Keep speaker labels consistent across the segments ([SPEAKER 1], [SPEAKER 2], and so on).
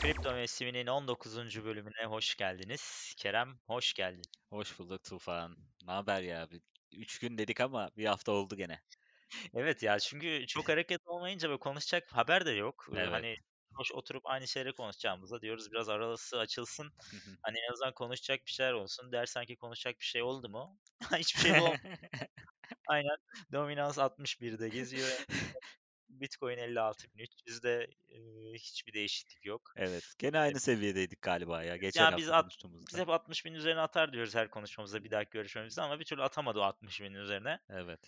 [SPEAKER 1] Kripto mevsiminin 19. bölümüne hoş geldiniz. Kerem hoş geldin.
[SPEAKER 2] Hoş bulduk Tufan. Ne haber ya? 3 gün dedik ama bir hafta oldu gene.
[SPEAKER 1] Evet ya çünkü çok hareket olmayınca böyle konuşacak haber de yok. Ee,
[SPEAKER 2] Evet.
[SPEAKER 1] Hani hoş oturup aynı şeyleri konuşacağımıza diyoruz biraz arası açılsın. Hani en azından konuşacak bir şeyler olsun. Dersen ki konuşacak bir şey oldu mu? Hiçbir şey olmadı. Aynen. Dominans 61'de geziyor. Bitcoin 56.300'de e, hiçbir değişiklik yok.
[SPEAKER 2] Evet. Gene aynı seviyedeydik galiba ya. Geçen
[SPEAKER 1] Ya
[SPEAKER 2] hafta
[SPEAKER 1] biz at-
[SPEAKER 2] konuştuğumuzda.
[SPEAKER 1] Biz hep 60 bin üzerine atar diyoruz her konuşmamızda bir dahaki görüşmemizde ama bir türlü atamadı o 60 binin üzerine.
[SPEAKER 2] Evet.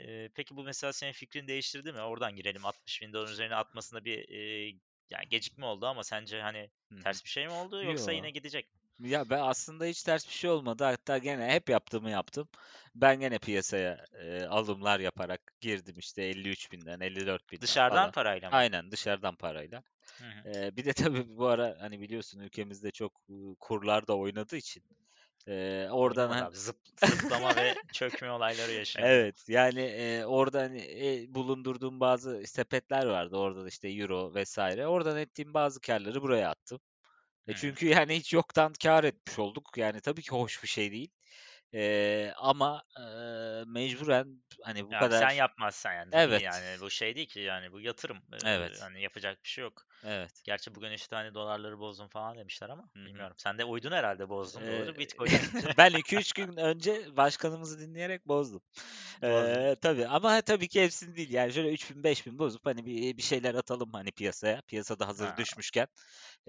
[SPEAKER 1] Ee, peki bu mesela senin fikrini değiştirdi mi? Oradan girelim 60 bin doların üzerine atmasında bir e, yani gecikme oldu ama sence hani ters bir şey mi oldu yoksa
[SPEAKER 2] Yo.
[SPEAKER 1] yine gidecek mi?
[SPEAKER 2] Ya ben aslında hiç ters bir şey olmadı. Hatta gene hep yaptığımı yaptım. Ben gene piyasaya e, alımlar yaparak girdim işte 53 binden 54 binden
[SPEAKER 1] Dışarıdan
[SPEAKER 2] falan.
[SPEAKER 1] parayla mı?
[SPEAKER 2] Aynen dışarıdan parayla.
[SPEAKER 1] Hı hı.
[SPEAKER 2] E, bir de tabii bu ara hani biliyorsun ülkemizde çok e, kurlar da oynadığı için e, oradan
[SPEAKER 1] abi. Zıp, zıplama ve çökme olayları yaşanıyor.
[SPEAKER 2] Evet yani e, orada hani, e, bulundurduğum bazı sepetler vardı. Orada da işte euro vesaire. Oradan ettiğim bazı karları buraya attım. E çünkü yani hiç yoktan kar etmiş olduk. Yani tabii ki hoş bir şey değil. E, ama e, mecburen hani bu
[SPEAKER 1] Ya
[SPEAKER 2] kadar
[SPEAKER 1] sen yapmazsan yani?
[SPEAKER 2] Evet.
[SPEAKER 1] Yani bu şey değil ki yani bu yatırım. Ee,
[SPEAKER 2] Evet.
[SPEAKER 1] Hani yapacak bir şey yok.
[SPEAKER 2] Evet.
[SPEAKER 1] Gerçi bugün işte hani dolarları bozdun falan demişler ama
[SPEAKER 2] Hı hı.
[SPEAKER 1] bilmiyorum. Sen de uydun herhalde bozdun
[SPEAKER 2] Ee,
[SPEAKER 1] doları. Bitcoin
[SPEAKER 2] ben 2-3 gün önce başkanımızı dinleyerek bozdum.
[SPEAKER 1] Bozdun.
[SPEAKER 2] Ee, tabii ama tabii ki hepsini değil. Yani şöyle 3000 5000 bozup hani bir, bir şeyler atalım hani piyasaya. Piyasada hazır
[SPEAKER 1] Ha,
[SPEAKER 2] düşmüşken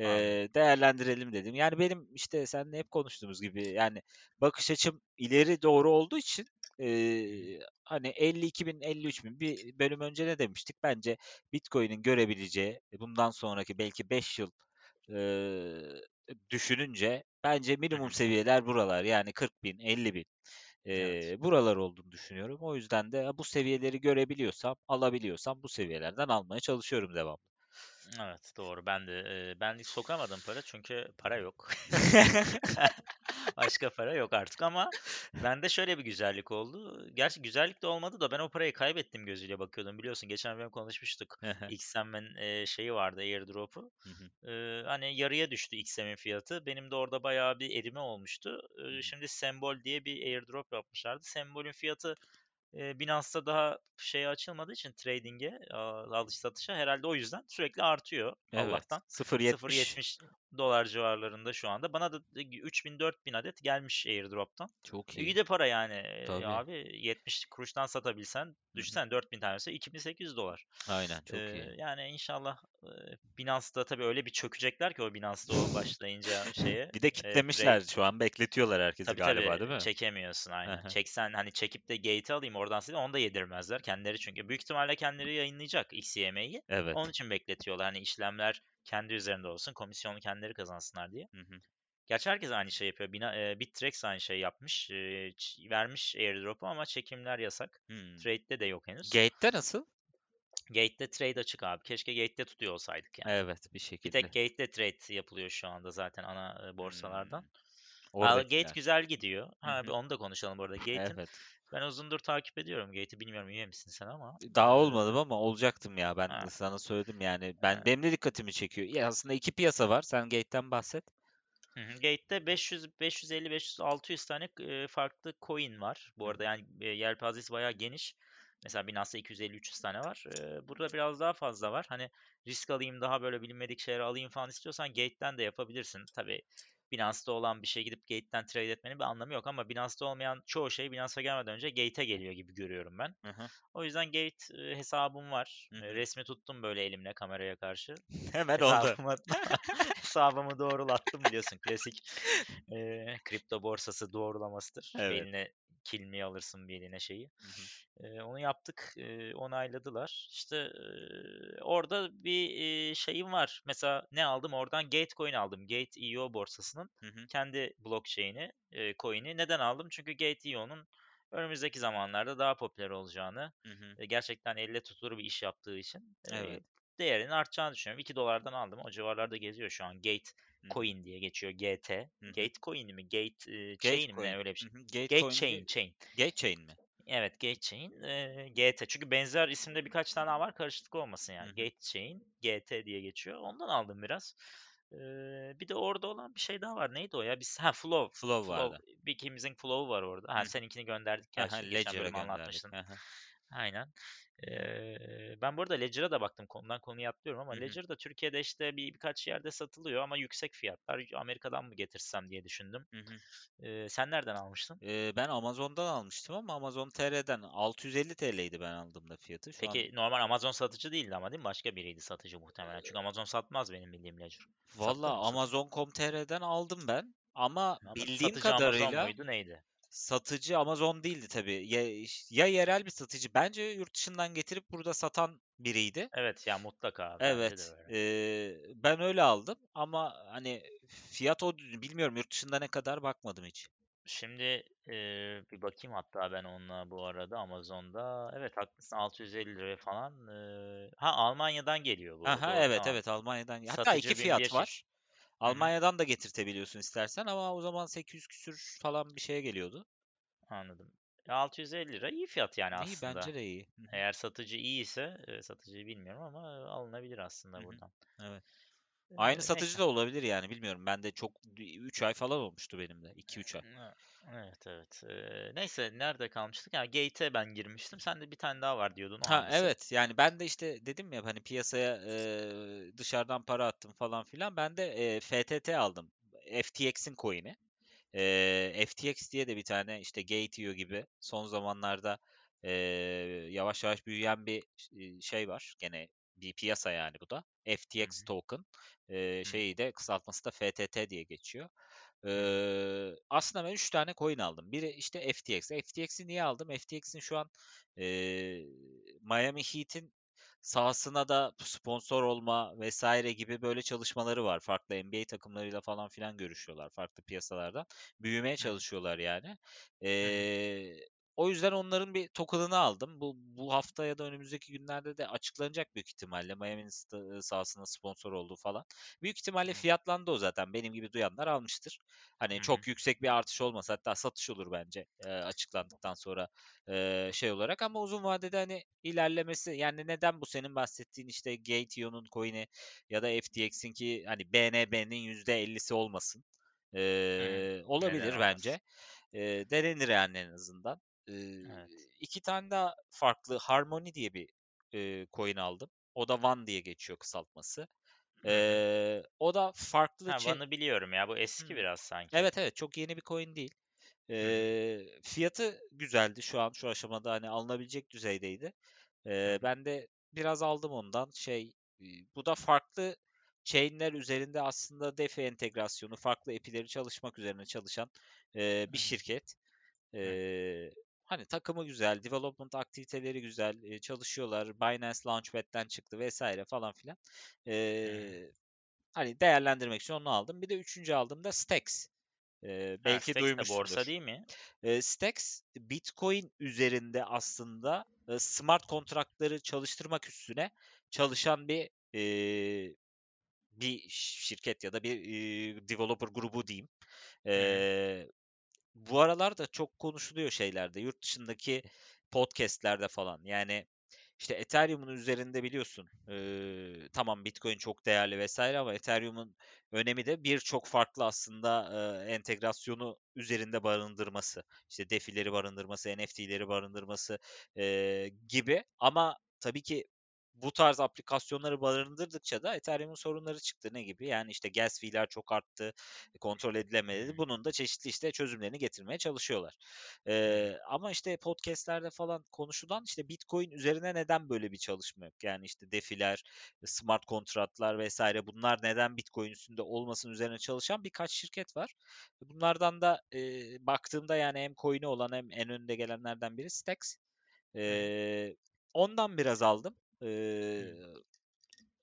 [SPEAKER 1] anladım.
[SPEAKER 2] ee, değerlendirelim dedim. Yani benim işte seninle hep konuştuğumuz gibi yani bakış açım ileri doğru olduğu için ee, hani 52 bin 53 bin bir bölüm önce ne demiştik? Bence Bitcoin'in görebileceği bundan sonraki belki 5 yıl ee, düşününce bence minimum seviyeler buralar. Yani 40 bin 50 bin
[SPEAKER 1] Evet.
[SPEAKER 2] ee, buralar olduğunu düşünüyorum. O yüzden de bu seviyeleri görebiliyorsam, alabiliyorsam bu seviyelerden almaya çalışıyorum devamlı.
[SPEAKER 1] Evet doğru. Ben de e, ben de sokamadım para çünkü para yok. Başka para yok artık ama bende şöyle bir güzellik oldu. Gerçi güzellik de olmadı da ben o parayı kaybettim gözüyle bakıyordum. Biliyorsun geçen bölüm konuşmuştuk. XM'in e, şeyi vardı airdrop'u. Ee, hani yarıya düştü XM'in fiyatı. Benim de orada bayağı bir erime olmuştu.
[SPEAKER 2] Hı.
[SPEAKER 1] şimdi Sembol diye bir airdrop yapmışlardı. Sembol'ün fiyatı e, Binance'da daha şey açılmadığı için trading'e, alış satışa herhalde o yüzden sürekli artıyor
[SPEAKER 2] Evet.
[SPEAKER 1] Allah'tan.
[SPEAKER 2] 0.70
[SPEAKER 1] 0.70 dolar civarlarında şu anda. Bana da 3000-4000 adet gelmiş airdrop'tan.
[SPEAKER 2] çok
[SPEAKER 1] İyi
[SPEAKER 2] iyi.
[SPEAKER 1] de para yani. Ee,
[SPEAKER 2] Tabii.
[SPEAKER 1] Abi 70 kuruştan satabilsen düşünsen 4000 tanesi 2800 dolar.
[SPEAKER 2] Aynen çok
[SPEAKER 1] Ee,
[SPEAKER 2] iyi.
[SPEAKER 1] yani inşallah e, Binance'da tabii öyle bir çökecekler ki o Binance'da o başlayınca şeye.
[SPEAKER 2] Bir de
[SPEAKER 1] e,
[SPEAKER 2] kitlemişler
[SPEAKER 1] trade.
[SPEAKER 2] şu an bekletiyorlar herkesi
[SPEAKER 1] Tabii
[SPEAKER 2] galiba
[SPEAKER 1] tabii
[SPEAKER 2] değil mi?
[SPEAKER 1] çekemiyorsun aynen. Çeksen hani çekip de gate'i alayım oradan sileyim onu da yedirmezler kendileri çünkü. Büyük ihtimalle kendileri yayınlayacak XCM'yi.
[SPEAKER 2] Evet.
[SPEAKER 1] Onun için bekletiyorlar. Hani işlemler kendi üzerinde olsun komisyonu kendileri kazansınlar diye.
[SPEAKER 2] Hı hı.
[SPEAKER 1] Gerçi herkes aynı şey yapıyor. Bina, e, Bittrex aynı şey yapmış. E, vermiş airdrop'u ama çekimler yasak.
[SPEAKER 2] Hmm.
[SPEAKER 1] Trade'de de yok henüz.
[SPEAKER 2] Gate'de nasıl?
[SPEAKER 1] Gate'de trade açık abi. Keşke Gate'de tutuyor olsaydık yani.
[SPEAKER 2] Evet bir
[SPEAKER 1] Bir
[SPEAKER 2] şekilde.
[SPEAKER 1] tek Gate'de trade yapılıyor şu anda zaten ana borsalardan.
[SPEAKER 2] Hmm.
[SPEAKER 1] Aa, Gate
[SPEAKER 2] Oradakiler.
[SPEAKER 1] güzel gidiyor. Ha,
[SPEAKER 2] hı.
[SPEAKER 1] bir onu da konuşalım bu arada. Gate'in
[SPEAKER 2] Evet.
[SPEAKER 1] Ben uzundur takip ediyorum Gate'i. Bilmiyorum üye misin sen ama.
[SPEAKER 2] Daha olmadım ama olacaktım ya. Ben
[SPEAKER 1] ha,
[SPEAKER 2] sana söyledim yani. Ben
[SPEAKER 1] ha.
[SPEAKER 2] benim de dikkatimi çekiyor. Ya aslında iki piyasa var. Sen Gate'den bahset.
[SPEAKER 1] Hı hı. Gate'de 500, 550, 500, 600 tane farklı coin var. Bu arada yani yelpazesi bayağı geniş. Mesela Binance'da 250-300 tane var. Burada biraz daha fazla var. Hani risk alayım daha böyle bilinmedik şeyler alayım falan istiyorsan Gate'den de yapabilirsin. Tabii Binance'da olan bir şey gidip Gate'den trade etmenin bir anlamı yok ama Binance'da olmayan çoğu şey Binance'a gelmeden önce Gate'e geliyor gibi görüyorum ben.
[SPEAKER 2] Hı hı.
[SPEAKER 1] O yüzden Gate e, hesabım var.
[SPEAKER 2] Hı
[SPEAKER 1] E,
[SPEAKER 2] hı.
[SPEAKER 1] resmi tuttum böyle elimle kameraya karşı.
[SPEAKER 2] Hemen oldu.
[SPEAKER 1] Hesabımı, hesabımı doğrulattım biliyorsun. Klasik e, kripto borsası doğrulamasıdır.
[SPEAKER 2] Evet.
[SPEAKER 1] eline kilmi alırsın bir eline şeyi.
[SPEAKER 2] Hı hı.
[SPEAKER 1] E, onu yaptık. e, onayladılar. İşte e, orada bir e, şeyim var. Mesela ne aldım? Oradan Gatecoin aldım. Gate.io borsasının
[SPEAKER 2] Hı hı.
[SPEAKER 1] kendi blockchain'i, e, coin'i. Neden aldım? Çünkü Gate.io'nun önümüzdeki zamanlarda daha popüler olacağını,
[SPEAKER 2] Hı hı.
[SPEAKER 1] e, gerçekten elle tutulur bir iş yaptığı için e,
[SPEAKER 2] Evet.
[SPEAKER 1] Değerinin artacağını düşünüyorum. 2 dolardan aldım. O civarlarda geziyor şu an. Gate. Coin diye geçiyor. GT. Gate Coin mi? Gate e, Chain mi? Ne
[SPEAKER 2] Gatecoin.
[SPEAKER 1] öyle bir şey.
[SPEAKER 2] hı.
[SPEAKER 1] Gate
[SPEAKER 2] Gatecoin
[SPEAKER 1] Chain. Chain.
[SPEAKER 2] Gatechain mi?
[SPEAKER 1] Evet Gatechain, eee, GT. Çünkü benzer isimde birkaç tane var. Karışıklık olmasın yani.
[SPEAKER 2] hı.
[SPEAKER 1] Gatechain, GT diye geçiyor. Ondan aldım biraz. Eee, bir de orada olan bir şey daha var. Neydi o ya? Biz ha Flow.
[SPEAKER 2] Flow vardı.
[SPEAKER 1] Bir ikimizin Flow'u var orada. Ha seninkini gönderdik
[SPEAKER 2] Aha, Ledger'a
[SPEAKER 1] bölüm
[SPEAKER 2] gönderdik.
[SPEAKER 1] anlatmıştın.
[SPEAKER 2] Aha.
[SPEAKER 1] Aynen. Eee, ben bu arada Ledger'a da baktım. Konudan konuya atlıyorum ama. Ledger da Türkiye'de işte bir birkaç yerde satılıyor ama yüksek fiyatlar. Amerika'dan mı getirsem diye düşündüm. Eee, sen nereden almıştın?
[SPEAKER 2] Ee, ben Amazon'dan almıştım ama Amazon TR'den 650 TL'ydi ben aldığımda fiyatı. Şu an
[SPEAKER 1] Peki normal Amazon satıcı değildi ama değil mi? Başka biriydi satıcı muhtemelen. Çünkü Amazon satmaz benim bildiğim Ledger.
[SPEAKER 2] Valla? Amazon.com.tr'den aldım ben ama
[SPEAKER 1] Ama
[SPEAKER 2] bildiğim
[SPEAKER 1] satıcı Amazon
[SPEAKER 2] kadarıyla
[SPEAKER 1] muydu neydi?
[SPEAKER 2] Satıcı Amazon değildi tabii. Ya, ya yerel bir satıcı. Bence yurt dışından getirip burada satan biriydi.
[SPEAKER 1] Evet ya mutlaka
[SPEAKER 2] Evet, eee, ben öyle aldım ama hani fiyat o bilmiyorum yurt dışında ne kadar bakmadım hiç.
[SPEAKER 1] Şimdi eee, bir bakayım hatta ben onunla bu arada Amazon'da. Evet haklısın 650 liraya falan. Eee, ha Almanya'dan geliyor bu.
[SPEAKER 2] Aha
[SPEAKER 1] Doğru
[SPEAKER 2] evet
[SPEAKER 1] tamam.
[SPEAKER 2] evet Almanya'dan. Hatta
[SPEAKER 1] Satıcı
[SPEAKER 2] iki fiyat var. Almanya'dan da getirtebiliyorsun istersen ama o zaman 800 küsür falan bir şeye geliyordu.
[SPEAKER 1] anladım. E, 650 lira iyi fiyat yani
[SPEAKER 2] İyi bence
[SPEAKER 1] aslında.
[SPEAKER 2] de iyi.
[SPEAKER 1] Eğer satıcı iyi ise satıcıyı bilmiyorum ama alınabilir aslında
[SPEAKER 2] Hı hı.
[SPEAKER 1] buradan.
[SPEAKER 2] Evet. Aynı satıcı da olabilir yani bilmiyorum. Ben de çok 3 ay falan olmuştu benim de. 2-3 ay.
[SPEAKER 1] Evet evet. Eee, neyse nerede kalmıştık? Ya Gate'e ben girmiştim. Sen de bir tane daha var diyordun. O
[SPEAKER 2] Ha
[SPEAKER 1] hangisi?
[SPEAKER 2] evet yani ben de işte dedim ya hani piyasaya eee, dışarıdan para attım falan filan. Ben de eee, FTT aldım. FTX'in coin'i. Eee, FTX diye de bir tane işte Gate.io gibi son zamanlarda eee, yavaş yavaş büyüyen bir ş- şey var. Gene bir piyasa yani bu da.
[SPEAKER 1] Hı
[SPEAKER 2] FTX
[SPEAKER 1] hı,
[SPEAKER 2] token. Eee,
[SPEAKER 1] hı hı,
[SPEAKER 2] şeyi de kısaltması da FTT diye geçiyor. Eee, aslında ben 3 tane coin aldım. Biri işte FTX. FTX'i niye aldım? FTX'in şu an eee, Miami Heat'in sahasına da sponsor olma vesaire gibi böyle çalışmaları var. Farklı NBA takımlarıyla falan filan görüşüyorlar farklı piyasalardan. Büyümeye çalışıyorlar yani. Eee, o yüzden onların bir token'ını aldım. Bu bu hafta ya da önümüzdeki günlerde de açıklanacak büyük ihtimalle Miami'nin sta- sahasına sponsor olduğu falan. Büyük ihtimalle fiyatlandı o zaten. Benim gibi duyanlar almıştır. Hani
[SPEAKER 1] hı, hı
[SPEAKER 2] çok yüksek bir artış olmasa hatta satış olur bence eee, açıklandıktan sonra eee, şey olarak ama uzun vadede hani ilerlemesi yani neden bu senin bahsettiğin işte Gate.io'nun coin'i ya da FTX'inki hani BNB'nin %50'si olmasın.
[SPEAKER 1] hı.
[SPEAKER 2] Eee,
[SPEAKER 1] Neden
[SPEAKER 2] olabilir
[SPEAKER 1] olmasın?
[SPEAKER 2] bence. Eee denenir yani en azından. Eee
[SPEAKER 1] Evet.
[SPEAKER 2] iki tane daha farklı Harmony diye bir eee, coin aldım. O da One diye geçiyor kısaltması.
[SPEAKER 1] Hı hı.
[SPEAKER 2] Eee, o da farklı
[SPEAKER 1] Ha
[SPEAKER 2] çe-
[SPEAKER 1] Van'ı biliyorum ya. Bu eski
[SPEAKER 2] Hmm.
[SPEAKER 1] biraz sanki.
[SPEAKER 2] Evet evet çok yeni bir coin değil.
[SPEAKER 1] Hı hı,
[SPEAKER 2] Eee, fiyatı güzeldi şu an şu aşamada hani alınabilecek düzeydeydi.
[SPEAKER 1] hı
[SPEAKER 2] Eee,
[SPEAKER 1] hı,
[SPEAKER 2] ben de biraz aldım ondan. Şey, bu da farklı chain'ler üzerinde aslında DeFi entegrasyonu, farklı API'leri çalışmak üzerine çalışan eee, bir şirket.
[SPEAKER 1] hı hı,
[SPEAKER 2] Eee, hani takımı güzel, development aktiviteleri güzel, eee, çalışıyorlar. Binance Launchpad'den çıktı vesaire falan filan. Eee, hani değerlendirmek için onu aldım. Bir de üçüncü aldım da Stacks.
[SPEAKER 1] Ha
[SPEAKER 2] belki
[SPEAKER 1] Stacks de borsa
[SPEAKER 2] duymuşsundur.
[SPEAKER 1] değil mi?
[SPEAKER 2] Eee, Stacks Bitcoin üzerinde aslında e, smart kontratları çalıştırmak üstüne çalışan bir e, bir şirket ya da bir e, developer grubu diyeyim. Eee, bu aralar da çok konuşuluyor şeylerde, yurt dışındaki podcastlerde falan. Yani işte Ethereum'un üzerinde biliyorsun. eee, tamam Bitcoin çok değerli vesaire ama Ethereum'un önemi de birçok farklı aslında eee, entegrasyonu üzerinde barındırması. İşte DeFi'leri barındırması, NFT'leri barındırması eee, gibi. Ama tabii ki bu tarz aplikasyonları barındırdıkça da Ethereum'un sorunları çıktı. Ne gibi? Yani işte gas fee'ler çok arttı, kontrol
[SPEAKER 1] hı
[SPEAKER 2] edilemedi. Bunun da çeşitli işte çözümlerini getirmeye çalışıyorlar. Eee, ama işte podcast'lerde falan konuşulan işte Bitcoin üzerine neden böyle bir çalışma yok? Yani işte DeFi'ler, smart kontratlar vesaire bunlar neden Bitcoin üstünde olmasın üzerine çalışan birkaç şirket var. Bunlardan da eee, baktığımda yani hem coin'i olan hem en önde gelenlerden biri Stacks. Eee, ondan biraz aldım.
[SPEAKER 1] Hı.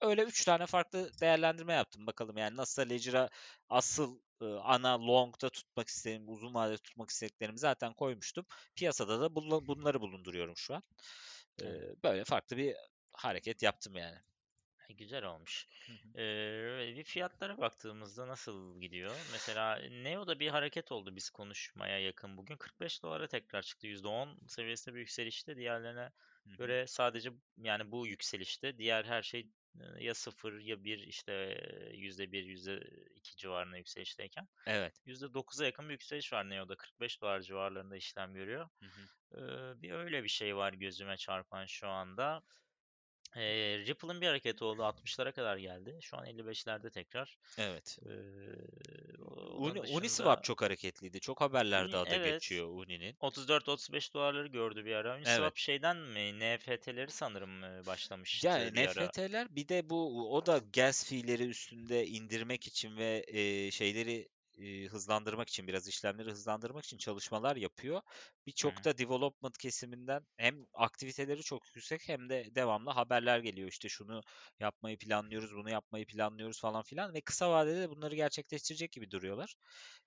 [SPEAKER 2] öyle üç tane farklı değerlendirme yaptım. Bakalım yani nasıl Ledger'a asıl e, ana long'da tutmak istediğim, uzun vadede tutmak istediklerimi zaten koymuştum. Piyasada da bul- bunları bulunduruyorum şu an. E,
[SPEAKER 1] Evet.
[SPEAKER 2] böyle farklı bir hareket yaptım yani.
[SPEAKER 1] E, güzel olmuş.
[SPEAKER 2] Hı hı.
[SPEAKER 1] Eee, bir fiyatlara baktığımızda nasıl gidiyor? Mesela Neo'da bir hareket oldu biz konuşmaya yakın bugün. 45 dolara tekrar çıktı. %10 seviyesinde bir yükselişte. Diğerlerine Göre sadece yani bu yükselişte. Diğer her şey ya 0 ya 1 işte e, %1, %2 civarında yükselişteyken.
[SPEAKER 2] Evet.
[SPEAKER 1] %9'a yakın bir yükseliş var Neo'da. 45 dolar civarlarında işlem görüyor.
[SPEAKER 2] Hı hı.
[SPEAKER 1] Eee, bir öyle bir şey var gözüme çarpan şu anda. Eee, Ripple'ın bir hareketi oldu. 60'lara kadar geldi. Şu an 55'lerde tekrar.
[SPEAKER 2] Evet.
[SPEAKER 1] Eee,
[SPEAKER 2] Uni,
[SPEAKER 1] onun
[SPEAKER 2] Uniswap
[SPEAKER 1] dışında
[SPEAKER 2] çok hareketliydi. Çok haberlerde adı
[SPEAKER 1] evet
[SPEAKER 2] geçiyor Uni'nin.
[SPEAKER 1] 34-35 dolarları gördü bir ara.
[SPEAKER 2] Evet.
[SPEAKER 1] Uniswap şeyden mi? NFT'leri sanırım e,
[SPEAKER 2] Ya
[SPEAKER 1] başlamıştı bir ara.
[SPEAKER 2] NFT'ler bir de bu o da gas fee'leri üstünde indirmek için ve e, şeyleri e, hızlandırmak için biraz işlemleri hızlandırmak için çalışmalar yapıyor. Birçok da development kesiminden hem aktiviteleri çok yüksek hem de devamlı haberler geliyor. İşte şunu yapmayı planlıyoruz, bunu yapmayı planlıyoruz falan filan ve kısa vadede bunları gerçekleştirecek gibi duruyorlar.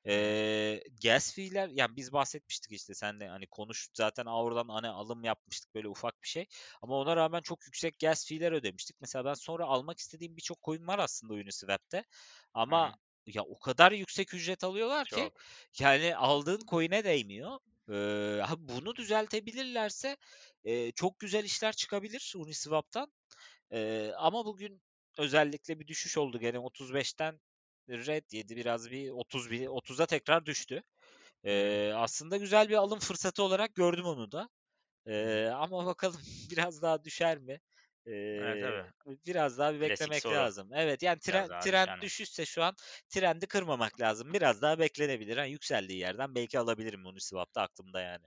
[SPEAKER 2] Eee gas fee'ler yani biz bahsetmiştik işte senle hani konuş zaten Aura'dan hani alım yapmıştık böyle ufak bir şey. Ama ona rağmen çok yüksek gas fee'ler ödemiştik. Mesela ben sonra almak istediğim birçok coin var aslında Uniswap'te. Ama
[SPEAKER 1] hı.
[SPEAKER 2] Ya o kadar yüksek ücret alıyorlar ki
[SPEAKER 1] Çok.
[SPEAKER 2] yani aldığın coin'e değmiyor. Ha bunu düzeltebilirlerse eee, çok güzel işler çıkabilir Uniswap'tan. Eee, ama bugün özellikle bir düşüş oldu gene 35'ten red yedi biraz bir 30 bir 30'a tekrar düştü. Eee, aslında güzel bir alım fırsatı olarak gördüm onu da. Eee, ama bakalım biraz daha düşer mi?
[SPEAKER 1] Evet tabii.
[SPEAKER 2] Biraz daha bir
[SPEAKER 1] Klasik
[SPEAKER 2] beklemek
[SPEAKER 1] soru.
[SPEAKER 2] lazım. Evet yani
[SPEAKER 1] Biraz
[SPEAKER 2] trend,
[SPEAKER 1] daha
[SPEAKER 2] trend
[SPEAKER 1] mi?
[SPEAKER 2] düşüşse şu an trendi kırmamak lazım. Biraz daha beklenebilir. Ha, yükseldiği yerden belki alabilirim Uniswap'ta aklımda yani.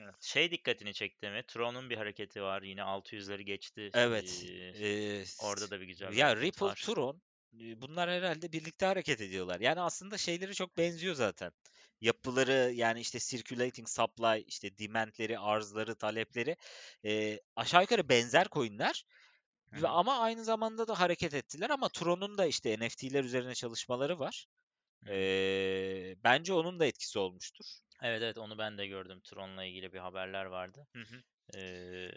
[SPEAKER 1] Evet. Şey dikkatini çekti mi? Tron'un bir hareketi var. Yine 600'leri geçti.
[SPEAKER 2] Evet.
[SPEAKER 1] Eee,
[SPEAKER 2] eee,
[SPEAKER 1] orada da bir güzel
[SPEAKER 2] ya Ripple,
[SPEAKER 1] var.
[SPEAKER 2] Tron bunlar herhalde birlikte hareket ediyorlar. Yani aslında şeyleri çok benziyor zaten. Yapıları yani işte circulating supply, işte demandleri, arzları, talepleri e, aşağı yukarı benzer coinler.
[SPEAKER 1] Hı
[SPEAKER 2] Ve ama aynı zamanda da hareket ettiler ama Tron'un da işte NFT'ler üzerine çalışmaları var.
[SPEAKER 1] Hı.
[SPEAKER 2] Eee, bence onun da etkisi olmuştur.
[SPEAKER 1] Evet evet onu ben de gördüm. Tron'la ilgili bir haberler vardı.
[SPEAKER 2] Hı hı.
[SPEAKER 1] Eee,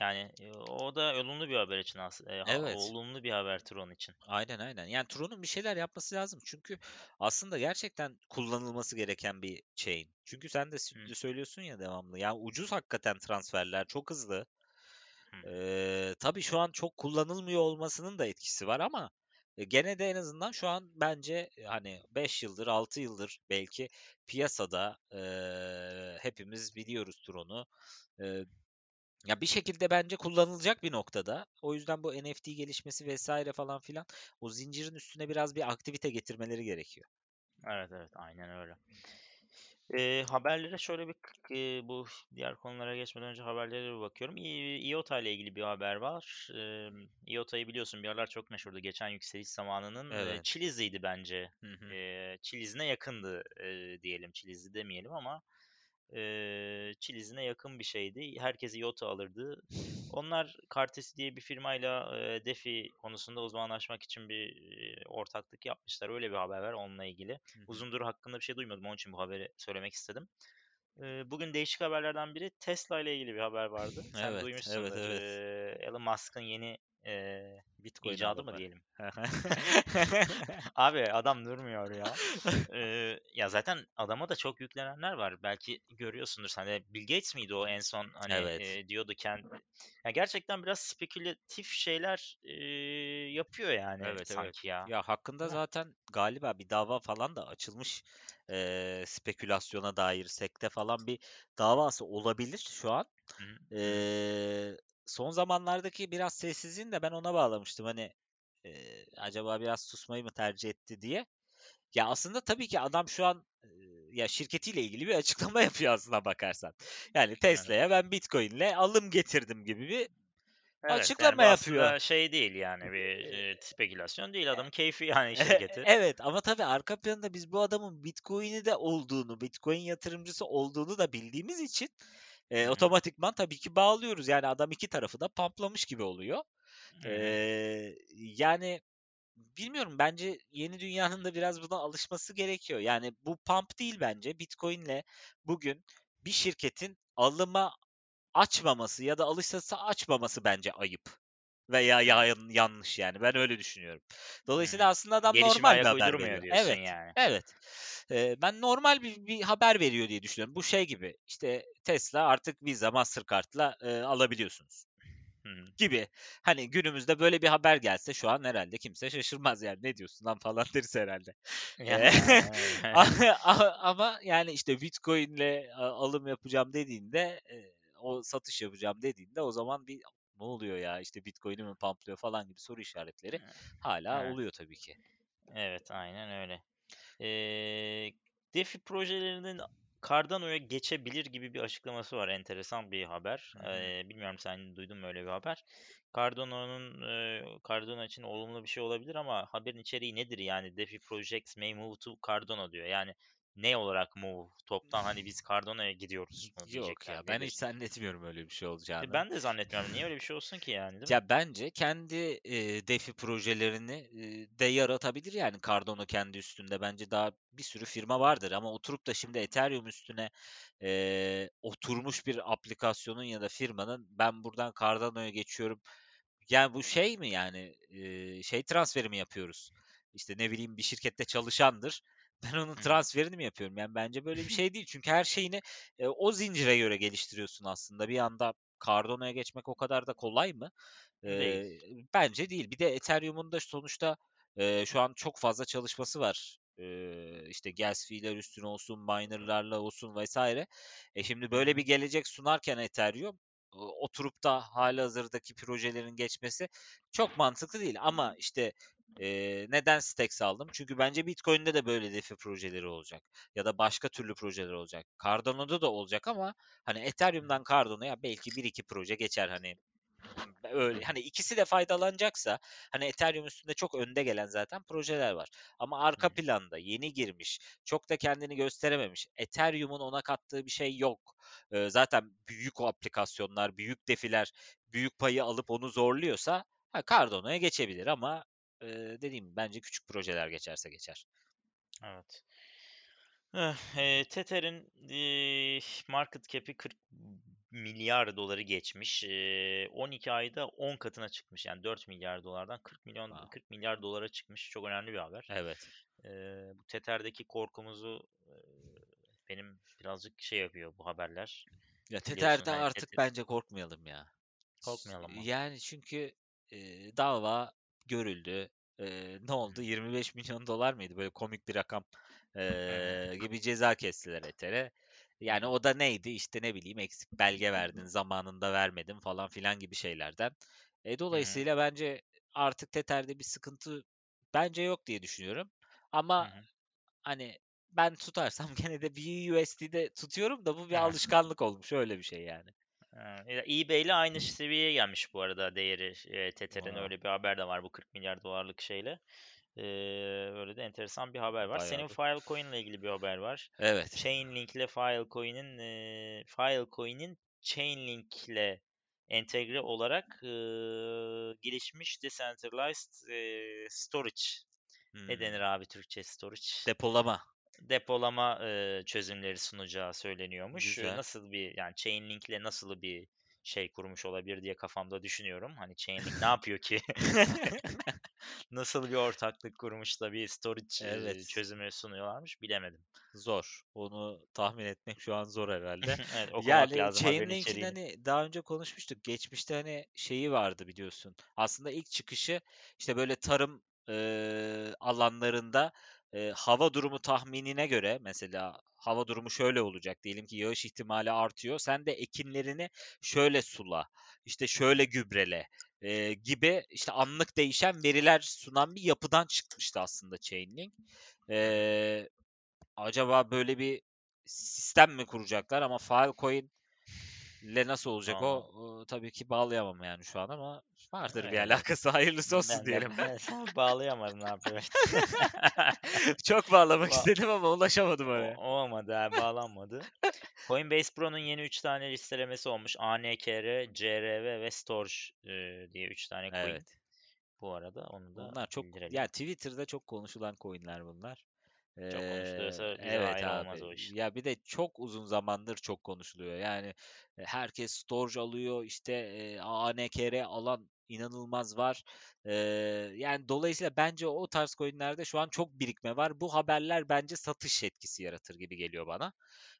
[SPEAKER 1] yani e, o da olumlu bir haber için aslında.
[SPEAKER 2] Evet.
[SPEAKER 1] olumlu bir haber Tron için.
[SPEAKER 2] Aynen aynen. Yani Tron'un bir şeyler yapması lazım. Çünkü aslında gerçekten kullanılması gereken bir chain. Çünkü sen de sü- söylüyorsun ya devamlı. Yani ucuz hakikaten transferler, çok hızlı.
[SPEAKER 1] hı.
[SPEAKER 2] Ee, tabii şu an çok kullanılmıyor olmasının da etkisi var ama e, gene de en azından şu an bence e, hani 5 yıldır, 6 yıldır belki piyasada e, hepimiz biliyoruz Tron'u. E, ya bir şekilde bence kullanılacak bir noktada. O yüzden bu NFT gelişmesi vesaire falan filan o zincirin üstüne biraz bir aktivite getirmeleri gerekiyor.
[SPEAKER 1] Evet evet aynen öyle. Eee, haberlere şöyle bir eee, bu diğer konulara geçmeden önce haberlere bir bakıyorum. İ- IOTA ile ilgili bir haber var. Eee IOTA'yı biliyorsun bir aralar çok meşhurdu. Geçen yükseliş zamanının
[SPEAKER 2] Evet.
[SPEAKER 1] Chili'siydi bence.
[SPEAKER 2] Hı hı.
[SPEAKER 1] Eee Chili'sine yakındı eee, diyelim. Chili'si demeyelim ama eee Chili'sine yakın bir şeydi. Herkes IOTA alırdı. Onlar Cartesi diye bir firmayla eee, DeFi konusunda uzmanlaşmak için bir eee, ortaklık yapmışlar. Öyle bir haber var onunla ilgili.
[SPEAKER 2] Hı.
[SPEAKER 1] Uzundur hakkında bir şey duymadım. Onun için bu haberi söylemek istedim. Eee, bugün değişik haberlerden biri Tesla ile ilgili bir haber vardı. Sen
[SPEAKER 2] Evet, evet,
[SPEAKER 1] duymuşsundur.
[SPEAKER 2] evet.
[SPEAKER 1] Eee, Elon Musk'ın yeni eee,
[SPEAKER 2] Bitcoin
[SPEAKER 1] icadı mı diyelim? Abi adam durmuyor ya. Eee, ya zaten adama da çok yüklenenler var. Belki görüyorsundur sen de. Bill Gates miydi o en son hani
[SPEAKER 2] Evet.
[SPEAKER 1] eee, diyordu kendi. Ya gerçekten biraz spekülatif şeyler eee, yapıyor yani
[SPEAKER 2] Evet, evet.
[SPEAKER 1] sanki ya.
[SPEAKER 2] Ya hakkında
[SPEAKER 1] mi?
[SPEAKER 2] zaten galiba bir dava falan da açılmış. Eee, spekülasyona dair sekte falan bir davası olabilir şu an.
[SPEAKER 1] Hı
[SPEAKER 2] Eee, son zamanlardaki biraz sessizliğini de ben ona bağlamıştım. Hani eee, acaba biraz susmayı mı tercih etti diye. Ya aslında tabii ki adam şu an eee, ya şirketiyle ilgili bir açıklama yapıyor aslına bakarsan. Yani. Tesla'ya ben Bitcoin'le alım getirdim gibi bir
[SPEAKER 1] Evet yani
[SPEAKER 2] açıklama
[SPEAKER 1] bu
[SPEAKER 2] yapıyor.
[SPEAKER 1] şey değil yani bir
[SPEAKER 2] eee,
[SPEAKER 1] spekülasyon değil adamın keyfi yani
[SPEAKER 2] e-
[SPEAKER 1] şirketi.
[SPEAKER 2] evet ama tabii arka planda biz bu adamın Bitcoin'i de olduğunu, Bitcoin yatırımcısı olduğunu da bildiğimiz için
[SPEAKER 1] Hı,
[SPEAKER 2] otomatikman tabii ki bağlıyoruz. Yani adam iki tarafı da pamplamış gibi oluyor. Eee, yani bilmiyorum bence yeni dünyanın da biraz buna alışması gerekiyor. Yani bu pump değil bence. Bitcoin'le bugün bir şirketin alıma açmaması ya da alışsa açmaması bence ayıp. Veya yan yanlış yani. Ben öyle düşünüyorum. Dolayısıyla
[SPEAKER 1] Hımm.
[SPEAKER 2] aslında adam
[SPEAKER 1] Gelişime
[SPEAKER 2] normal bir haber veriyor.
[SPEAKER 1] diyorsun
[SPEAKER 2] Evet,
[SPEAKER 1] yani.
[SPEAKER 2] evet. Eee, ben normal bir bir haber veriyor diye düşünüyorum. Bu şey gibi, işte Tesla artık Visa, Mastercard'la, eee, alabiliyorsunuz gibi. Hani günümüzde böyle bir haber gelse şu an herhâlde kimse şaşırmaz yani. "Ne diyorsun lan?" falan deriz a ama yani işte Bitcoin'le alım yapacağım dediğinde, o satış yapacağım dediğinde o zaman bir ne oluyor ya, işte Bitcoin'i mi pumplıyor falan gibi soru işaretleri hâlâ
[SPEAKER 1] Evet.
[SPEAKER 2] oluyor tabii ki.
[SPEAKER 1] Evet, aynen öyle. Eee, DeFi projelerinin Cardano'ya geçebilir gibi bir açıklaması var. Enteresan bir haber.
[SPEAKER 2] Hı.
[SPEAKER 1] Eee, bilmiyorum sen duydun mu öyle bir haber? Cardano'nun, eee, Cardano için olumlu bir şey olabilir ama haberin içeriği nedir yani? "DeFi projects may move to Cardano." diyor. Yani ne olarak move? Toptan hani biz Cardano'ya gidiyoruz
[SPEAKER 2] Yok ya, ben hiç
[SPEAKER 1] nedir?
[SPEAKER 2] zannetmiyorum öyle bir şey
[SPEAKER 1] E,
[SPEAKER 2] olacağını.
[SPEAKER 1] ben de zannetmiyorum. Niye öyle bir şey olsun ki yani, değil mi?
[SPEAKER 2] Ya bence kendi, eee, DeFi projelerini, eee, de yaratabilir yani Cardano kendi üstünde. Bence daha bir sürü firma vardır ama oturup da şimdi Ethereum üstüne, eee, oturmuş bir aplikasyonun ya da firmanın ben buradan Cardano'ya geçiyorum. Yani bu şey mi yani, eee, şey transferi mi yapıyoruz? İşte ne bileyim bir şirkette çalışandır. Ben onun transferini mi yapıyorum? Yani bence böyle bir şey değil. Çünkü her şeyini, eee, o zincire göre geliştiriyorsun aslında. Bir anda Cardano'ya geçmek o kadar da kolay mı?
[SPEAKER 1] Değil.
[SPEAKER 2] Eee, bence değil. Bir de Ethereum'un da sonuçta, eee, şu an çok fazla çalışması var. Eee, işte gas fee'ler üstüne olsun, miner'larla olsun vs. E, şimdi böyle bir gelecek sunarken Ethereum, o oturup da hâlihazırdaki projelerin geçmesi çok mantıklı değil ama işte, eee, neden Stacks aldım? Çünkü bence Bitcoin'de de böyle DeFi projeleri olacak ya da başka türlü projeler olacak. Cardano'da da olacak ama hani. Ethereum'dan Cardano'ya belki 1-2 proje geçer hani. Öyle, hani ikisi de faydalanacaksa, hani Ethereum üstünde çok önde gelen zaten projeler var ama arka planda yeni girmiş, çok da kendini gösterememiş, Ethereum'un ona kattığı bir şey yok. Eee, zaten büyük o aplikasyonlar, büyük DeFi'ler büyük payı alıp onu zorluyorsa, ha, Cardano'ya geçebilir ama, eee, dediğim bence küçük projeler geçerse geçer.
[SPEAKER 1] Evet. Eee, Tether'in, eee, market cap'i $40.000.000.000'ı geçmiş. Eee, 12 ayda 10 katına çıkmış. Yani $4.000.000.000'dan 40.000.000.000
[SPEAKER 2] Wow.
[SPEAKER 1] $40.000.000.000'a çıkmış. Çok önemli bir haber.
[SPEAKER 2] Evet.
[SPEAKER 1] Eee, bu Tether'deki korkumuzu, eee, benim birazcık şey yapıyor bu haberler.
[SPEAKER 2] Ya
[SPEAKER 1] Biliyorsun
[SPEAKER 2] Tether'de
[SPEAKER 1] hani
[SPEAKER 2] artık
[SPEAKER 1] Tether
[SPEAKER 2] bence korkmayalım ya.
[SPEAKER 1] Korkmayalım mı?
[SPEAKER 2] yani çünkü, eee, dava görüldü. Eee, ne oldu?
[SPEAKER 1] hı.
[SPEAKER 2] $25.000.000 mıydı? Böyle komik bir rakam, eee, gibi ceza kestiler Ether'e. Yani o da neydi? İşte ne bileyim eksik belge verdin, zamanında vermedin falan filan gibi şeylerden. E, dolayısıyla bence artık Tether'de bir sıkıntı bence yok diye düşünüyorum ama
[SPEAKER 1] hı.
[SPEAKER 2] hani ben tutarsam gene de BUSD'de tutuyorum da bu bir alışkanlık olmuş. Öyle bir şey yani.
[SPEAKER 1] Eee, ya eBay'le aynı seviyeye gelmiş bu arada değeri. Eee, Tether'in öyle bir haber de var bu $40.000.000.000'lık şeyle. Eee, öyle de enteresan bir haber var.
[SPEAKER 2] Bayağı
[SPEAKER 1] Senin
[SPEAKER 2] bir
[SPEAKER 1] Filecoin'le ilgili bir haber var.
[SPEAKER 2] Evet.
[SPEAKER 1] Chainlink'le Filecoin'in, eee, Filecoin'in Chainlink'le entegre olarak, ııı, gelişmiş decentralized, eee, storage. Ne denir
[SPEAKER 2] Hımm.
[SPEAKER 1] abi Türkçe storage?
[SPEAKER 2] Depolama.
[SPEAKER 1] Depolama, eee, çözümleri sunacağı söyleniyormuş.
[SPEAKER 2] Güzel.
[SPEAKER 1] nasıl bir yani Chainlink'le nasıl bir şey kurmuş olabilir diye kafamda düşünüyorum. Hani Chainlink ne yapıyor ki? Nasıl bir ortaklık kurmuş da bir storage,
[SPEAKER 2] Evet.
[SPEAKER 1] çözümü sunuyorlarmış bilemedim.
[SPEAKER 2] Zor. Onu tahmin etmek şu an zor herhâlde.
[SPEAKER 1] Evet,
[SPEAKER 2] Yani
[SPEAKER 1] lazım
[SPEAKER 2] Chainlink'in hani daha önce konuşmuştuk. Geçmişte hani şeyi vardı biliyorsun. Aslında ilk çıkışı işte böyle tarım, eee, alanlarında, eee, hava durumu tahminine göre mesela hava durumu şöyle olacak. Diyelim ki yağış ihtimali artıyor. Sen de ekinlerini şöyle sula, işte şöyle gübrele, eee, gibi işte anlık değişen veriler sunan bir yapıdan çıkmıştı aslında Chainlink. Eee, acaba böyle bir sistem mi kuracaklar ama Filecoin'le nasıl olacak
[SPEAKER 1] Valla.
[SPEAKER 2] o? Iıı, tabii ki bağlayamam yani şu an ama vardır bir
[SPEAKER 1] Evet.
[SPEAKER 2] alakası. Hayırlısı olsun
[SPEAKER 1] Ben
[SPEAKER 2] diyelim.
[SPEAKER 1] ben bağlayamadım abi.
[SPEAKER 2] Çok bağlamak
[SPEAKER 1] Va
[SPEAKER 2] istedim ama ulaşamadım
[SPEAKER 1] o
[SPEAKER 2] oraya.
[SPEAKER 1] olmadı ha, bağlanmadı. Coinbase Pro'nun yeni 3 tane listelemesi olmuş. ANKR, CRV ve Storj, eee, diye 3 tane coin.
[SPEAKER 2] Evet.
[SPEAKER 1] Bu arada onu da
[SPEAKER 2] Bunlar çok
[SPEAKER 1] bildirelim.
[SPEAKER 2] ya Twitter'da çok konuşulan coin'ler bunlar.
[SPEAKER 1] Çok konuşuluyorsa bize
[SPEAKER 2] evet
[SPEAKER 1] hayır olmaz
[SPEAKER 2] abi.
[SPEAKER 1] o iş.
[SPEAKER 2] Ya bir de çok uzun zamandır çok konuşuluyor. Yani, eee, herkes Storj alıyor, işte, eee, ANKR alan inanılmaz var. Eee, yani dolayısıyla bence o tarz coin'lerde şu an çok birikme var. Bu haberler bence satış etkisi yaratır gibi geliyor bana.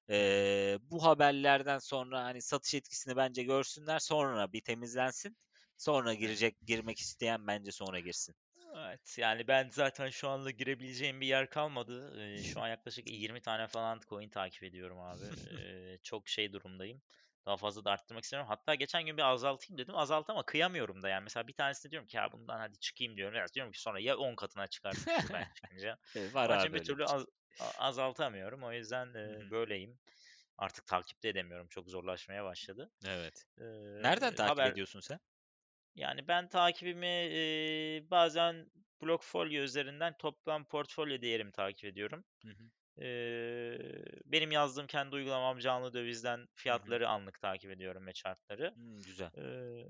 [SPEAKER 2] Eee, bu haberlerden sonra hani satış etkisini bence görsünler. Sonra bir temizlensin. Sonra girecek girmek isteyen bence sonra girsin.
[SPEAKER 1] Evet yani ben zaten şu anda girebileceğim bir yer kalmadı. Ee, şu an yaklaşık 20 tane falan coin takip ediyorum abi. Ee, çok şey durumdayım. Daha fazla da arttırmak istemiyorum. Hatta geçen gün bir azaltayım dedim. Azalt ama kıyamıyorum da yani. Mesela bir tanesini diyorum ki ya bundan hadi çıkayım diyorum. Ya diyorum ki sonra ya 10 katına çıkartmıştır ben çıkınca.
[SPEAKER 2] Evet, var
[SPEAKER 1] Onun
[SPEAKER 2] abi
[SPEAKER 1] bir türlü
[SPEAKER 2] şey.
[SPEAKER 1] az- azaltamıyorum. O yüzden e, böyleyim. Artık takip de edemiyorum. Çok zorlaşmaya başladı.
[SPEAKER 2] Evet.
[SPEAKER 1] Ee,
[SPEAKER 2] Nereden takip
[SPEAKER 1] haber
[SPEAKER 2] ediyorsun sen?
[SPEAKER 1] Yani ben takibimi eee, bazen Blockfolio üzerinden toplam portfolyo değerimi takip ediyorum.
[SPEAKER 2] Hı hı.
[SPEAKER 1] Eee, benim yazdığım kendi uygulamam canlı dövizden
[SPEAKER 2] Hı hı.
[SPEAKER 1] fiyatları anlık takip ediyorum ve chartları.
[SPEAKER 2] Hmm, güzel.
[SPEAKER 1] Eee,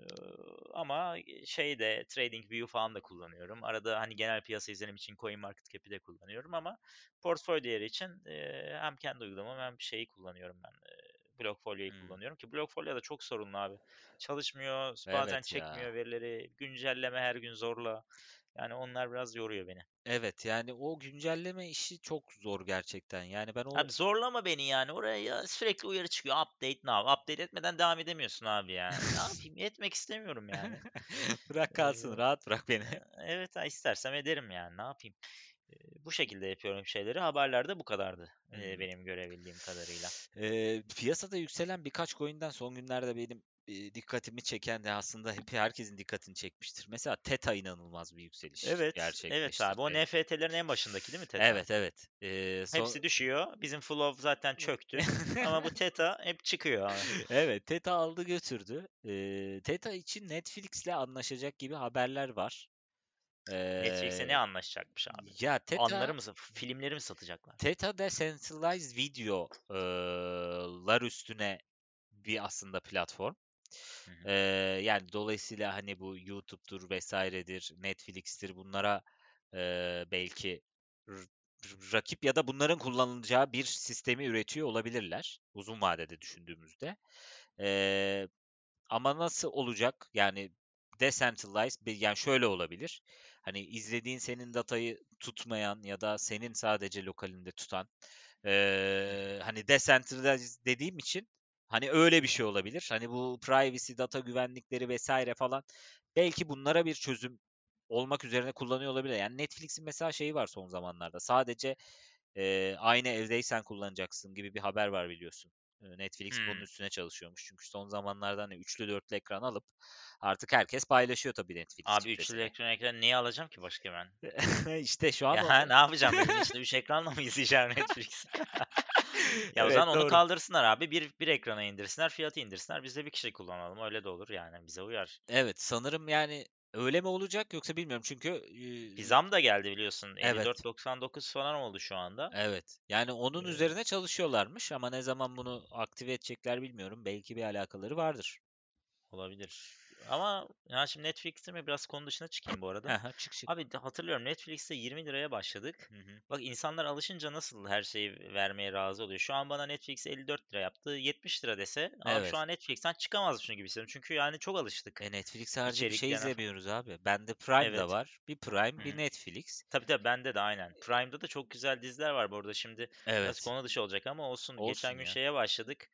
[SPEAKER 1] ama şeyde TradingView falan da kullanıyorum. Arada hani genel piyasa izlenim için CoinMarketCap'i de kullanıyorum ama portföy değeri için eee, hem kendi uygulamam hem şeyi kullanıyorum ben. eee, Blockfolio'yu
[SPEAKER 2] Hmm.
[SPEAKER 1] kullanıyorum ki Blockfolio da çok sorunlu abi. Çalışmıyor, bazen
[SPEAKER 2] Evet ya.
[SPEAKER 1] çekmiyor verileri, güncelleme her gün zorla. Yani onlar biraz yoruyor beni.
[SPEAKER 2] Evet yani o güncelleme işi çok zor gerçekten. Yani ben o
[SPEAKER 1] Abi zorlama beni yani. Oraya ya sürekli uyarı çıkıyor. Update now. Update etmeden devam edemiyorsun abi ya. Ne yapayım? Etmek istemiyorum yani.
[SPEAKER 2] bırak kalsın
[SPEAKER 1] Ee,
[SPEAKER 2] rahat bırak beni.
[SPEAKER 1] evet istersem ederim yani. Ne yapayım? Bu şekilde yapıyorum şeyleri. Haberlerde bu kadardı.
[SPEAKER 2] Hmm.
[SPEAKER 1] benim görebildiğim kadarıyla.
[SPEAKER 2] Ee, piyasada yükselen birkaç coin'den son günlerde benim e, dikkatimi çeken de aslında hep herkesin dikkatini çekmiştir. Mesela Theta inanılmaz bir yükseliş
[SPEAKER 1] Evet, evet abi. O. NFT'lerin en başındaki değil mi Theta?
[SPEAKER 2] Evet evet. Ee, son...
[SPEAKER 1] Hepsi düşüyor. Bizim flow zaten çöktü. Ama bu Theta hep çıkıyor abi.
[SPEAKER 2] Evet, Theta aldı götürdü. Ee, Theta için Netflix'le anlaşacak gibi haberler var.
[SPEAKER 1] Netflix'e ne anlaşacakmış abi?
[SPEAKER 2] ya Theta
[SPEAKER 1] Anları mı, filmleri mi satacaklar?
[SPEAKER 2] Theta decentralized videolar üstüne bir aslında platform.
[SPEAKER 1] Hı hı.
[SPEAKER 2] Ee, yani dolayısıyla hani bu YouTube'dur vesairedir, Netflix'tir bunlara e, belki rakip ya da bunların kullanılacağı bir sistemi üretiyor olabilirler uzun vadede düşündüğümüzde. Ee, ama nasıl olacak? Yani decentralized bir yani şöyle olabilir. Hani izlediğin senin datayı tutmayan ya da senin sadece lokalinde tutan eee, hani decentralized dediğim için hani öyle bir şey olabilir. Hani bu privacy, data güvenlikleri vesaire falan belki bunlara bir çözüm olmak üzerine kullanıyor olabilir. Yani Netflix'in mesela şeyi var son zamanlarda. Sadece eee, aynı evdeysen kullanacaksın gibi bir haber var biliyorsun. Netflix bunun
[SPEAKER 1] Hmm.
[SPEAKER 2] üstüne çalışıyormuş. Çünkü son zamanlarda hani üçlü dörtlü ekran alıp artık herkes paylaşıyor tabii Netflix
[SPEAKER 1] Abi üçlü ekran ekran neyi alacağım ki başka ben?
[SPEAKER 2] işte şu an
[SPEAKER 1] Ya
[SPEAKER 2] o...
[SPEAKER 1] ne yapacağım evin içinde 3 ekranla mı izleyeceğim Netflix? Ya o
[SPEAKER 2] Evet
[SPEAKER 1] zaman onu
[SPEAKER 2] doğru.
[SPEAKER 1] kaldırsınlar abi. Bir, bir ekrana indirsinler, fiyatı indirsinler. Biz de bir kişi kullanalım. Öyle de olur yani. Bize uyar.
[SPEAKER 2] Evet sanırım yani öyle mi olacak yoksa bilmiyorum çünkü eee,
[SPEAKER 1] Bir zam da geldi biliyorsun.
[SPEAKER 2] evet
[SPEAKER 1] 54.99 falan oldu şu anda.
[SPEAKER 2] evet yani onun
[SPEAKER 1] Ee,
[SPEAKER 2] üzerine çalışıyorlarmış ama ne zaman bunu aktive edecekler bilmiyorum. Belki bir alakaları vardır.
[SPEAKER 1] olabilir. Ama ya şimdi Netflix'te mi biraz konu dışına çıkayım bu arada.
[SPEAKER 2] Aha, çık çık.
[SPEAKER 1] Abi de hatırlıyorum Netflix'te 20 liraya başladık.
[SPEAKER 2] Hı hı.
[SPEAKER 1] Bak insanlar alışınca nasıl her şeyi vermeye razı oluyor. Şu an bana Netflix 54 lira yaptı. 70 lira dese abi şu
[SPEAKER 2] Evet.
[SPEAKER 1] an Netflix'ten çıkamazmışım gibi hissediyorum. Çünkü yani çok alıştık
[SPEAKER 2] E Netflix harici bir şey izlemiyoruz abi. Bende Prime da
[SPEAKER 1] Evet.
[SPEAKER 2] var. Bir Prime,
[SPEAKER 1] Hı
[SPEAKER 2] bir. Netflix.
[SPEAKER 1] Tabii tabii bende de aynen. Prime'da da çok güzel diziler var bu arada. Şimdi biraz
[SPEAKER 2] Evet.
[SPEAKER 1] konu dışı olacak ama olsun.
[SPEAKER 2] Olsun
[SPEAKER 1] Geçen gün
[SPEAKER 2] ya.
[SPEAKER 1] şeye başladık.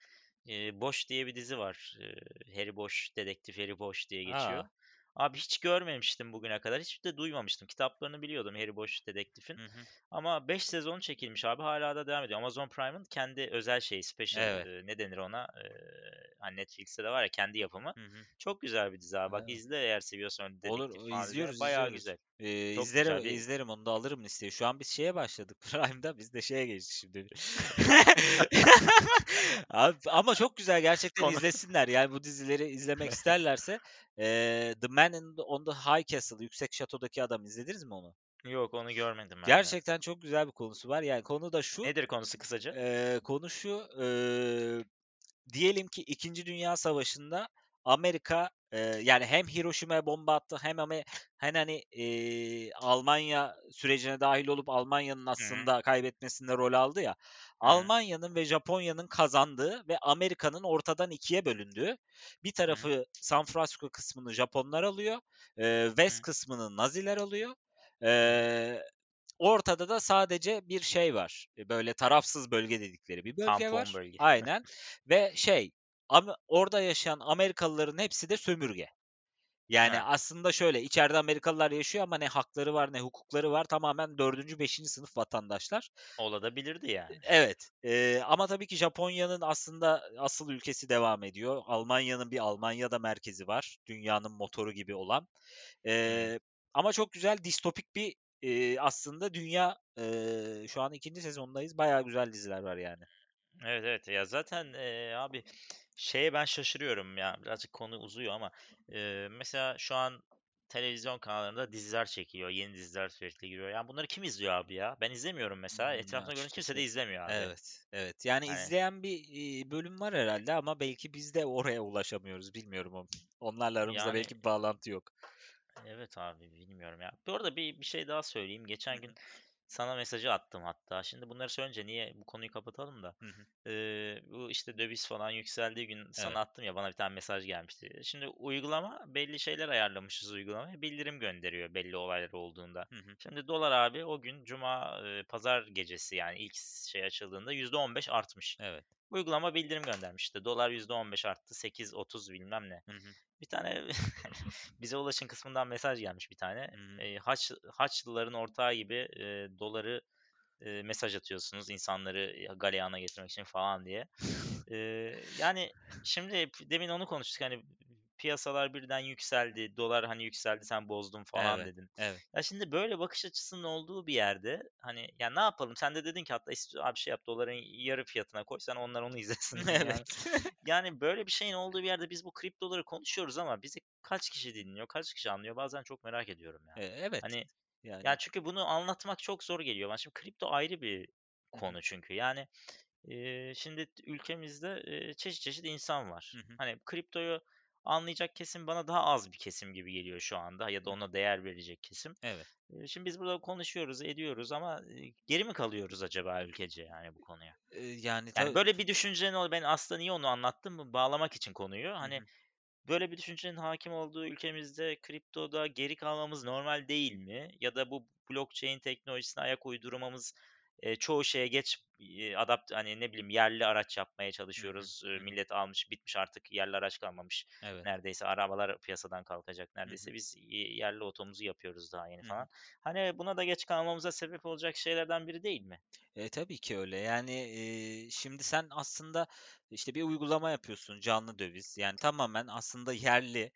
[SPEAKER 1] Ee, Bosch diye bir dizi var. Ee, Harry Bosch, Dedektif Harry Bosch diye geçiyor.
[SPEAKER 2] Aa.
[SPEAKER 1] Abi hiç görmemiştim bugüne kadar. Hiç de duymamıştım. Kitaplarını biliyordum Harry Bosch Dedektif'in.
[SPEAKER 2] Hı hı.
[SPEAKER 1] Ama 5 sezon çekilmiş abi. Hala da devam ediyor. Amazon Prime'ın kendi özel şeyi, special
[SPEAKER 2] Evet.
[SPEAKER 1] e, ne denir ona? E, hani Netflix'te de var ya kendi yapımı.
[SPEAKER 2] Hı hı.
[SPEAKER 1] Çok güzel bir dizi abi. Bak
[SPEAKER 2] Ha.
[SPEAKER 1] izle eğer seviyorsan
[SPEAKER 2] Olur,
[SPEAKER 1] dedektif
[SPEAKER 2] o
[SPEAKER 1] falan diziler.
[SPEAKER 2] izliyoruz,
[SPEAKER 1] Bayağı
[SPEAKER 2] izliyoruz.
[SPEAKER 1] güzel.
[SPEAKER 2] Ee,
[SPEAKER 1] Çok
[SPEAKER 2] izlerim,
[SPEAKER 1] güzel.
[SPEAKER 2] İzlerim onu da alırım listeye. Şu an biz şeye başladık Prime'da, biz de şeye geçtik şimdi. Abi, ama çok güzel gerçekten
[SPEAKER 1] konu
[SPEAKER 2] izlesinler. Yani bu dizileri izlemek isterlerse eee, The Man in the- on the High Castle, Yüksek Şato'daki adam izlediniz mi onu?
[SPEAKER 1] Yok onu görmedim ben de.
[SPEAKER 2] Gerçekten çok güzel bir konusu var. Yani konu da şu,
[SPEAKER 1] Nedir konusu kısaca?
[SPEAKER 2] eee, konu şu, eee, diyelim ki İkinci Dünya Savaşı'nda Amerika eee, yani hem Hiroşima'ya bomba attı hem ame hem hani eee, Almanya sürecine dahil olup Almanya'nın aslında kaybetmesinde rol aldı ya. Almanya'nın ve Japonya'nın kazandığı ve Amerika'nın ortadan ikiye bölündüğü. Bir tarafı San Francisco kısmını Japonlar alıyor.
[SPEAKER 1] Hı
[SPEAKER 2] West
[SPEAKER 1] hı.
[SPEAKER 2] kısmını Naziler alıyor. Eee, ortada da sadece bir şey var. e, Böyle tarafsız bölge dedikleri bir bölge
[SPEAKER 1] Tampon
[SPEAKER 2] var.
[SPEAKER 1] bölge.
[SPEAKER 2] Aynen. Ve şey Orada yaşayan Amerikalıların hepsi de sömürge. Yani
[SPEAKER 1] Ha,
[SPEAKER 2] aslında şöyle içeride Amerikalılar yaşıyor ama ne hakları var ne hukukları var. Tamamen dördüncü, beşinci sınıf vatandaşlar.
[SPEAKER 1] olabilirdi yani.
[SPEAKER 2] Evet. eee, ama tabii ki Japonya'nın aslında asıl ülkesi devam ediyor. Almanya'nın bir Almanya'da merkezi var. Dünyanın motoru gibi olan. Eee, ama çok güzel distopik bir eee, aslında dünya. eee, şu an ikinci sezondayız. Bayağı güzel diziler var yani.
[SPEAKER 1] Evet evet ya zaten eee, abi şeye ben şaşırıyorum ya birazcık konu uzuyor ama eee, mesela şu an televizyon kanallarında diziler çekiyor yeni diziler sürekli giriyor yani bunları kim izliyor abi ya ben izlemiyorum mesela etrafımda gördüğüm kimse de izlemiyor abi
[SPEAKER 2] evet, evet. Yani
[SPEAKER 1] hani
[SPEAKER 2] izleyen bir bölüm var herhalde ama belki biz de oraya ulaşamıyoruz. Bilmiyorum. on- Onlarla aramızda
[SPEAKER 1] yani
[SPEAKER 2] belki bir bağlantı yok.
[SPEAKER 1] evet abi bilmiyorum ya bu arada bir, bir şey daha söyleyeyim geçen gün sana mesajı attım hatta şimdi bunları söyleyince niye bu konuyu kapatalım da
[SPEAKER 2] hı
[SPEAKER 1] bu işte döviz falan yükseldiği gün sana
[SPEAKER 2] Evet,
[SPEAKER 1] attım ya bana bir tane mesaj gelmişti. Şimdi uygulama belli şeyler ayarlamışız uygulamaya. Bildirim gönderiyor belli olaylar olduğunda.
[SPEAKER 2] hı hı,
[SPEAKER 1] Şimdi dolar abi o gün cuma e, pazar gecesi yani ilk şey açıldığında %15 artmış.
[SPEAKER 2] evet.
[SPEAKER 1] Uygulama bildirim göndermişti. Dolar %15 arttı. 8.30 bilmem ne.
[SPEAKER 2] Hı hı,
[SPEAKER 1] Bir tane bize ulaşın kısmından mesaj gelmiş bir tane. E, Haç, Haçlıların ortağı gibi e, doları e, mesaj atıyorsunuz insanları galeyana getirmek için falan diye. Eee, yani şimdi demin onu konuştuk hani piyasalar birden yükseldi, dolar hani yükseldi sen bozdun falan
[SPEAKER 2] Evet,
[SPEAKER 1] dedin.
[SPEAKER 2] evet,
[SPEAKER 1] Ya şimdi böyle bakış açısının olduğu bir yerde hani ya ne yapalım? Sen de dedin ki hatta abi şey yap doların yarı fiyatına koy sen onlar onu izlesin yani.
[SPEAKER 2] evet.
[SPEAKER 1] Yani böyle bir şeyin olduğu bir yerde biz bu kriptoları konuşuyoruz ama bizi kaç kişi dinliyor, kaç kişi anlıyor? Bazen çok merak ediyorum ya.
[SPEAKER 2] E, evet.
[SPEAKER 1] Hani
[SPEAKER 2] Yani.
[SPEAKER 1] yani çünkü bunu anlatmak çok zor geliyor. Ben şimdi kripto ayrı bir
[SPEAKER 2] Hı hı,
[SPEAKER 1] konu çünkü. Yani Eee, şimdi ülkemizde, eee, çeşit çeşit insan
[SPEAKER 2] hı
[SPEAKER 1] var.
[SPEAKER 2] hı,
[SPEAKER 1] Hani kriptoyu anlayacak kesim bana daha az bir kesim gibi geliyor şu anda ya da ona değer verecek kesim.
[SPEAKER 2] Evet.
[SPEAKER 1] Şimdi biz burada konuşuyoruz, ediyoruz ama, geri mi kalıyoruz acaba ülkece yani bu konuya?
[SPEAKER 2] Yani
[SPEAKER 1] Yani böyle bir düşüncenin ol ben aslında niye onu anlattım? Bu bağlamak için konuyu. Hani
[SPEAKER 2] hı.
[SPEAKER 1] Böyle bir düşüncenin hakim olduğu ülkemizde kriptoda geri kalmamız normal değil mi? Ya da bu blockchain teknolojisine ayak uydurmamız e, çoğu şeye geç e, adapt hani ne bileyim yerli araç yapmaya
[SPEAKER 2] Hı hı.
[SPEAKER 1] çalışıyoruz. E,
[SPEAKER 2] Hı hı.
[SPEAKER 1] millet almış bitmiş artık yerli araç kalmamış.
[SPEAKER 2] Evet.
[SPEAKER 1] Neredeyse arabalar piyasadan kalkacak
[SPEAKER 2] Hı hı.
[SPEAKER 1] neredeyse. Biz yerli otomuzu yapıyoruz daha yeni
[SPEAKER 2] Hı hı.
[SPEAKER 1] falan. Hani buna da geç kalmamıza sebep olacak şeylerden biri değil mi?
[SPEAKER 2] E, tabii ki öyle. Yani, eee, şimdi sen aslında, işte, bir uygulama yapıyorsun, canlı döviz. Yani tamamen aslında yerli,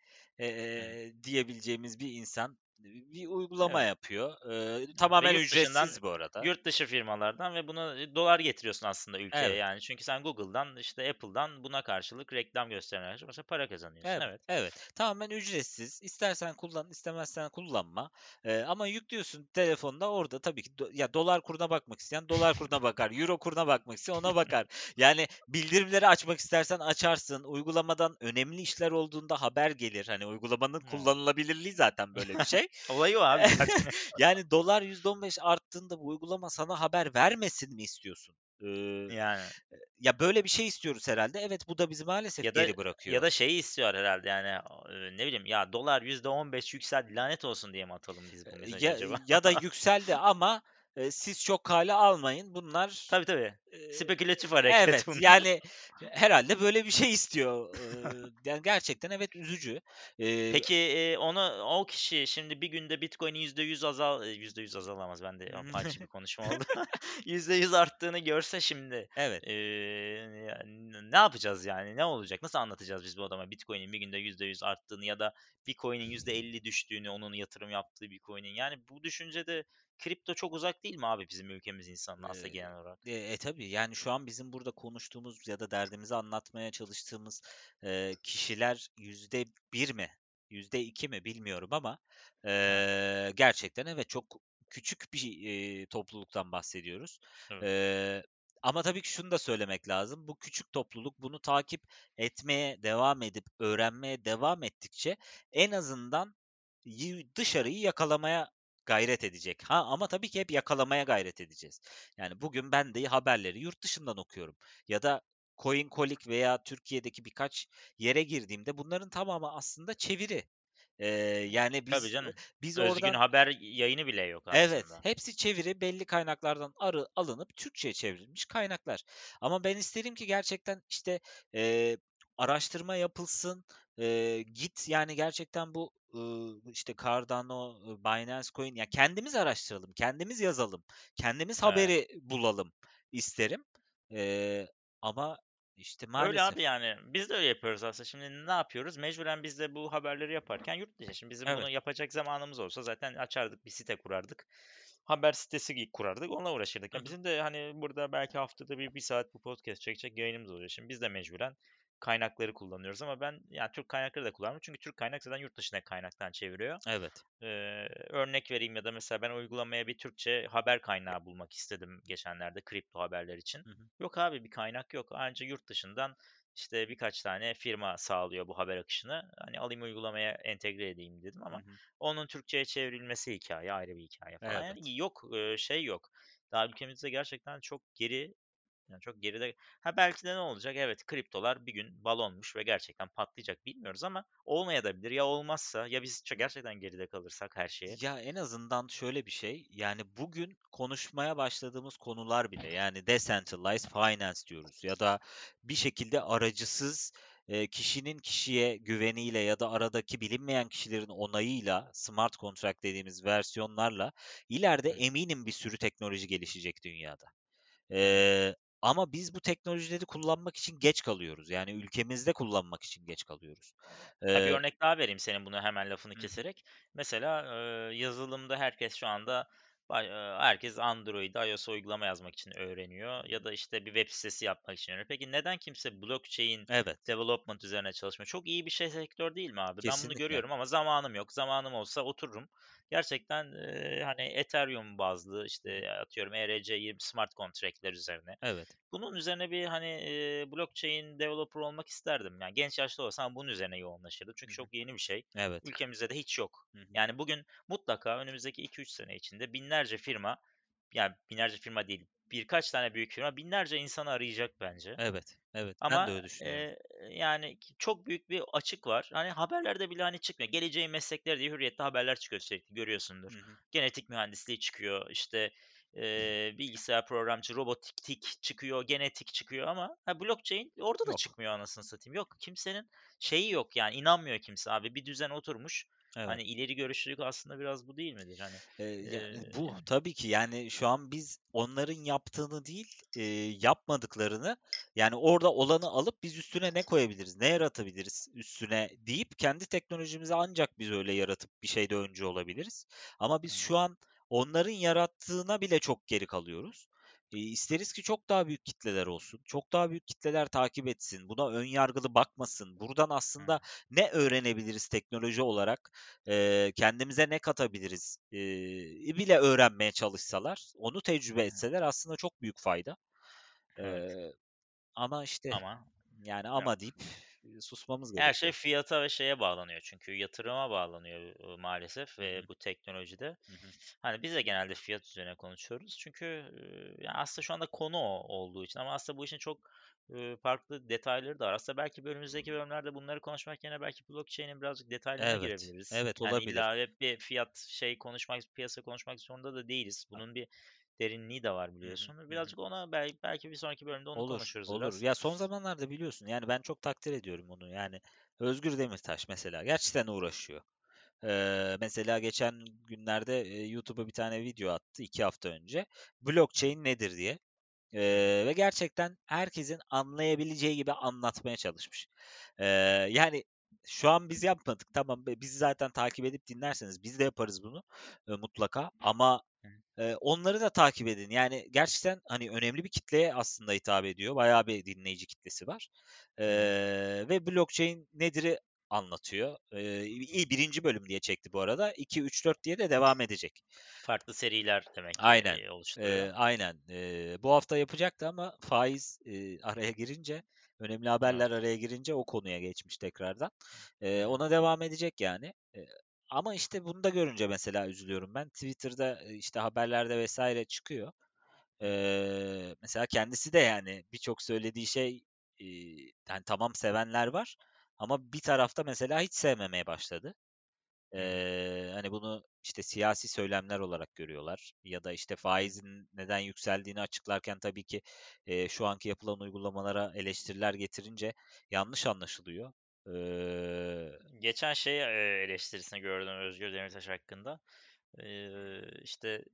[SPEAKER 1] Hı hı.
[SPEAKER 2] eee, diyebileceğimiz bir insan, bir uygulama
[SPEAKER 1] Evet.
[SPEAKER 2] yapıyor.
[SPEAKER 1] Ve
[SPEAKER 2] tamamen ücretsiz bu arada.
[SPEAKER 1] yurt dışı firmalardan ve buna e, dolar getiriyorsun aslında ülkeye
[SPEAKER 2] Evet.
[SPEAKER 1] yani. Çünkü sen Google'dan işte Apple'dan buna karşılık reklam göstermeye mesela para kazanıyorsun.
[SPEAKER 2] Evet,
[SPEAKER 1] Evet.
[SPEAKER 2] evet. Tamamen ücretsiz. İstersen kullan, istemezsen kullanma. Eee, ama yüklüyorsun telefonda orada tabii ki do- ya dolar kuruna bakmak isteyen dolar kuruna bakar, euro kuruna bakmak isteyen ona bakar. Yani bildirimleri açmak istersen açarsın. Uygulamadan önemli işler olduğunda haber gelir. Hani uygulamanın kullanılabilirliği zaten böyle bir şey.
[SPEAKER 1] Olayı zaten.
[SPEAKER 2] Yani dolar %15 arttığında bu uygulama sana haber vermesin mi istiyorsun? Eee,
[SPEAKER 1] Yani
[SPEAKER 2] ya böyle bir şey istiyoruz herhalde. Evet bu da bizi maalesef
[SPEAKER 1] ya da
[SPEAKER 2] geri
[SPEAKER 1] ya
[SPEAKER 2] bırakıyor.
[SPEAKER 1] da şeyi istiyor herhalde yani e, ne bileyim ya dolar %15 yükseldi lanet olsun diye mi atalım biz bu mesajı
[SPEAKER 2] Ya
[SPEAKER 1] acaba?
[SPEAKER 2] ya da yükseldi ama, eee, siz çok kale almayın. Bunlar,
[SPEAKER 1] Tabii tabii. Spekülatif hareket
[SPEAKER 2] evet,
[SPEAKER 1] bunlar.
[SPEAKER 2] yani herhâlde böyle bir şey istiyor. Iıı, yani gerçekten evet üzücü. Eee
[SPEAKER 1] Peki, eee, onu o kişi şimdi bir günde Bitcoin'in %100 azal eee, %100 azalamaz. Ben de apaçı bir konuşma oldu. %100 arttığını görse şimdi,
[SPEAKER 2] Evet.
[SPEAKER 1] eee, ya n ne yapacağız yani? Ne olacak? Nasıl anlatacağız biz bu adama Bitcoin'in bir günde %100 arttığını ya da bir coin'in %50 düştüğünü, onun yatırım yaptığı bir coin'in? Yani bu düşüncede kripto çok uzak değil mi abi bizim ülkemiz insanına aslında genel olarak?
[SPEAKER 2] e, e, tabii, yani, şu an bizim burada konuştuğumuz ya da derdimizi anlatmaya çalıştığımız, eee, kişiler yüzde bir mi, yüzde iki mi bilmiyorum ama, eee, gerçekten evet, çok küçük bir, eee, topluluktan bahsediyoruz.
[SPEAKER 1] evet.
[SPEAKER 2] Eee, ama tabii ki şunu da söylemek lazım. Bu küçük topluluk bunu takip etmeye devam edip öğrenmeye devam ettikçe en azından dışarıyı yakalamaya gayret edecek. Ha ama tabii ki hep yakalamaya gayret edeceğiz. Yani bugün ben de haberleri yurt dışından okuyorum. Ya da CoinColic veya Türkiye'deki birkaç yere girdiğimde bunların tamamı aslında çeviri. Ee, yani
[SPEAKER 1] Tabii
[SPEAKER 2] biz
[SPEAKER 1] canım.
[SPEAKER 2] biz
[SPEAKER 1] Özgün
[SPEAKER 2] oradan
[SPEAKER 1] haber yayını bile yok
[SPEAKER 2] Evet,
[SPEAKER 1] aslında.
[SPEAKER 2] hepsi çeviri belli kaynaklardan arı alınıp Türkçe'ye çevrilmiş kaynaklar. Ama ben isterim ki gerçekten işte eee, araştırma yapılsın, eee, git yani gerçekten bu ıı, işte Cardano, Binance Coin ya kendimiz araştıralım, kendimiz yazalım, kendimiz
[SPEAKER 1] Evet.
[SPEAKER 2] haberi bulalım isterim. Eee, ama işte
[SPEAKER 1] Öyle
[SPEAKER 2] maalesef.
[SPEAKER 1] abi yani. Biz de öyle yapıyoruz aslında. Şimdi ne yapıyoruz? Mecburen biz de bu haberleri yaparken yurt dışı. Şimdi bizim bunu
[SPEAKER 2] Evet.
[SPEAKER 1] yapacak zamanımız olsa zaten açardık bir site kurardık. Haber sitesi kurardık. Onunla uğraşırdık.
[SPEAKER 2] Hı
[SPEAKER 1] bizim de hani burada belki haftada bir, bir saat bu podcast çekecek yayınımız oluyor. Şimdi biz de mecburen kaynakları kullanıyoruz ama ben yani Türk kaynakları da kullanmıyorum. Çünkü Türk kaynak zaten yurt dışına kaynaktan çeviriyor.
[SPEAKER 2] Evet.
[SPEAKER 1] Ee, örnek vereyim ya da mesela ben uygulamaya bir Türkçe haber kaynağı bulmak istedim geçenlerde kripto haberler için.
[SPEAKER 2] Hı hı.
[SPEAKER 1] Yok abi bir kaynak yok. Ancak yurt dışından işte birkaç tane firma sağlıyor bu haber akışını. Hani alayım uygulamaya entegre edeyim dedim
[SPEAKER 2] Hı
[SPEAKER 1] ama
[SPEAKER 2] hı.
[SPEAKER 1] onun Türkçe'ye çevrilmesi hikaye ayrı bir hikaye falan.
[SPEAKER 2] Evet.
[SPEAKER 1] Yani yok şey yok. Daha ülkemizde gerçekten çok geri yani çok geride. Ha belki de ne olacak? Evet kriptolar bir gün balonmuş ve gerçekten patlayacak bilmiyoruz ama olmayabilir. Ya olmazsa ya biz gerçekten geride kalırsak her şeye.
[SPEAKER 2] Ya en azından şöyle bir şey, yani bugün konuşmaya başladığımız konular bile yani decentralized finance diyoruz ya da bir şekilde aracısız kişinin kişiye güveniyle ya da aradaki bilinmeyen kişilerin onayıyla smart contract dediğimiz versiyonlarla ileride eminim bir sürü teknoloji gelişecek dünyada. Eee, ama biz bu teknolojileri kullanmak için geç kalıyoruz. Yani ülkemizde kullanmak için geç kalıyoruz.
[SPEAKER 1] Ha, bir örnek daha vereyim senin bunu hemen lafını
[SPEAKER 2] hı
[SPEAKER 1] keserek. Mesela e, yazılımda herkes şu anda herkes Android, iOS uygulama yazmak için öğreniyor ya da işte bir web sitesi yapmak için öğreniyor. Peki neden kimse blockchain
[SPEAKER 2] Evet,
[SPEAKER 1] development üzerine çalışmıyor? Çok iyi bir şey sektör değil mi abi? Ben bunu
[SPEAKER 2] kesinlikle.
[SPEAKER 1] görüyorum ama zamanım yok. Zamanım olsa otururum. Gerçekten e, hani Ethereum bazlı işte atıyorum ERC20 smart contract'ler üzerine
[SPEAKER 2] Evet.
[SPEAKER 1] bunun üzerine bir hani eee, blockchain developer olmak isterdim. Yani genç yaşta olsam bunun üzerine yoğunlaşırdım. Çünkü
[SPEAKER 2] hı.
[SPEAKER 1] çok yeni bir şey.
[SPEAKER 2] Evet.
[SPEAKER 1] Ülkemizde de hiç yok.
[SPEAKER 2] Hı hı.
[SPEAKER 1] Yani bugün mutlaka önümüzdeki 2-3 sene içinde binlerce firma, yani binlerce firma değil, birkaç tane büyük firma binlerce insanı arayacak bence.
[SPEAKER 2] Evet. Evet. Ben de
[SPEAKER 1] Ama
[SPEAKER 2] öyle düşünüyorum.
[SPEAKER 1] eee, yani çok büyük bir açık var. Hani haberlerde bile hani çıkmıyor. Geleceğin meslekleri diye hürriyette haberler çıkıyor sürekli görüyorsundur.
[SPEAKER 2] Hı hı.
[SPEAKER 1] Genetik mühendisliği çıkıyor. işte eee, bilgisayar programcı, robotik çıkıyor, genetik çıkıyor ama ha, blockchain orada da
[SPEAKER 2] Yok.
[SPEAKER 1] çıkmıyor anasını satayım. Yok kimsenin şeyi yok yani inanmıyor kimse abi. Bir düzen oturmuş.
[SPEAKER 2] Evet.
[SPEAKER 1] Hani ileri görüşlülük aslında biraz bu değil midir? Hani
[SPEAKER 2] ya,
[SPEAKER 1] eee,
[SPEAKER 2] bu tabii ki yani şu an biz onların yaptığını değil, eee, yapmadıklarını yani orada olanı alıp biz üstüne ne koyabiliriz, ne yaratabiliriz üstüne deyip kendi teknolojimizi ancak biz öyle yaratıp bir şeyde öncü olabiliriz. Ama biz şu an onların yarattığına bile çok geri kalıyoruz. Eee, isteriz ki çok daha büyük kitleler olsun, çok daha büyük kitleler takip etsin, buna ön yargılı bakmasın. Buradan aslında ne öğrenebiliriz teknoloji olarak? Kendimize ne katabiliriz, bile öğrenmeye çalışsalar, onu tecrübe etseler aslında çok büyük fayda.
[SPEAKER 1] evet
[SPEAKER 2] ama işte
[SPEAKER 1] ama
[SPEAKER 2] yani ama deyip susmamız
[SPEAKER 1] Her şey
[SPEAKER 2] gerekiyor.
[SPEAKER 1] fiyata ve şeye bağlanıyor çünkü yatırıma bağlanıyor maalesef ve bu teknolojide.
[SPEAKER 2] Hı hı.
[SPEAKER 1] Hani biz de genelde fiyat üzerine konuşuyoruz. Çünkü yani aslında şu anda konu o olduğu için ama aslında bu işin çok farklı detayları da var. Aslında belki önümüzdeki bölümlerde bunları konuşmak yerine belki blockchain'in birazcık detaylarına
[SPEAKER 2] Evet,
[SPEAKER 1] girebiliriz.
[SPEAKER 2] evet
[SPEAKER 1] Yani
[SPEAKER 2] olabilir.
[SPEAKER 1] illa hep bir fiyat şey konuşmak, piyasa konuşmak zorunda da değiliz. Bunun bir derinliği de var biliyorsun. Birazcık ona belki, belki bir sonraki bölümde onu
[SPEAKER 2] Olur,
[SPEAKER 1] konuşuruz
[SPEAKER 2] olur.
[SPEAKER 1] biraz.
[SPEAKER 2] Ya son zamanlarda biliyorsun yani ben çok takdir ediyorum onu. Yani Özgür Demirtaş mesela gerçekten uğraşıyor. Eee, mesela geçen günlerde eee, YouTube'a bir tane video attı iki hafta önce. Blockchain nedir diye. Eee, ve gerçekten herkesin anlayabileceği gibi anlatmaya çalışmış. Eee, yani şu an biz yapmadık. Tamam bizi zaten takip edip dinlerseniz biz de yaparız bunu e, mutlaka. Ama onları da takip edin. Yani gerçekten hani önemli bir kitleye aslında hitap ediyor. Bayağı bir dinleyici kitlesi var. ve blockchain nedir'i anlatıyor. Ee, iyi birinci bölüm diye çekti bu arada. 2 3 4 diye de devam edecek.
[SPEAKER 1] Farklı seriler demek
[SPEAKER 2] Aynen.
[SPEAKER 1] e.
[SPEAKER 2] Ee, aynen. Ee, bu hafta yapacaktı ama faiz e, araya girince, önemli haberler araya girince o konuya geçmiş tekrardan. Ee, ona devam edecek yani. Ee, ama işte bunu da görünce mesela üzülüyorum ben. Twitter'da e, işte haberlerde vesaire çıkıyor. Ee, mesela kendisi de yani birçok söylediği şey e, yani tamam sevenler var ama bir tarafta mesela hiç sevmemeye başladı. Ee, hani bunu işte siyasi söylemler olarak görüyorlar ya da işte faizin neden yükseldiğini açıklarken tabii ki e, şu anki yapılan uygulamalara eleştiriler getirince yanlış anlaşılıyor. Ee,
[SPEAKER 1] Geçen şey eleştirisini gördüm Özgür Demirtaş hakkında. Ee, işte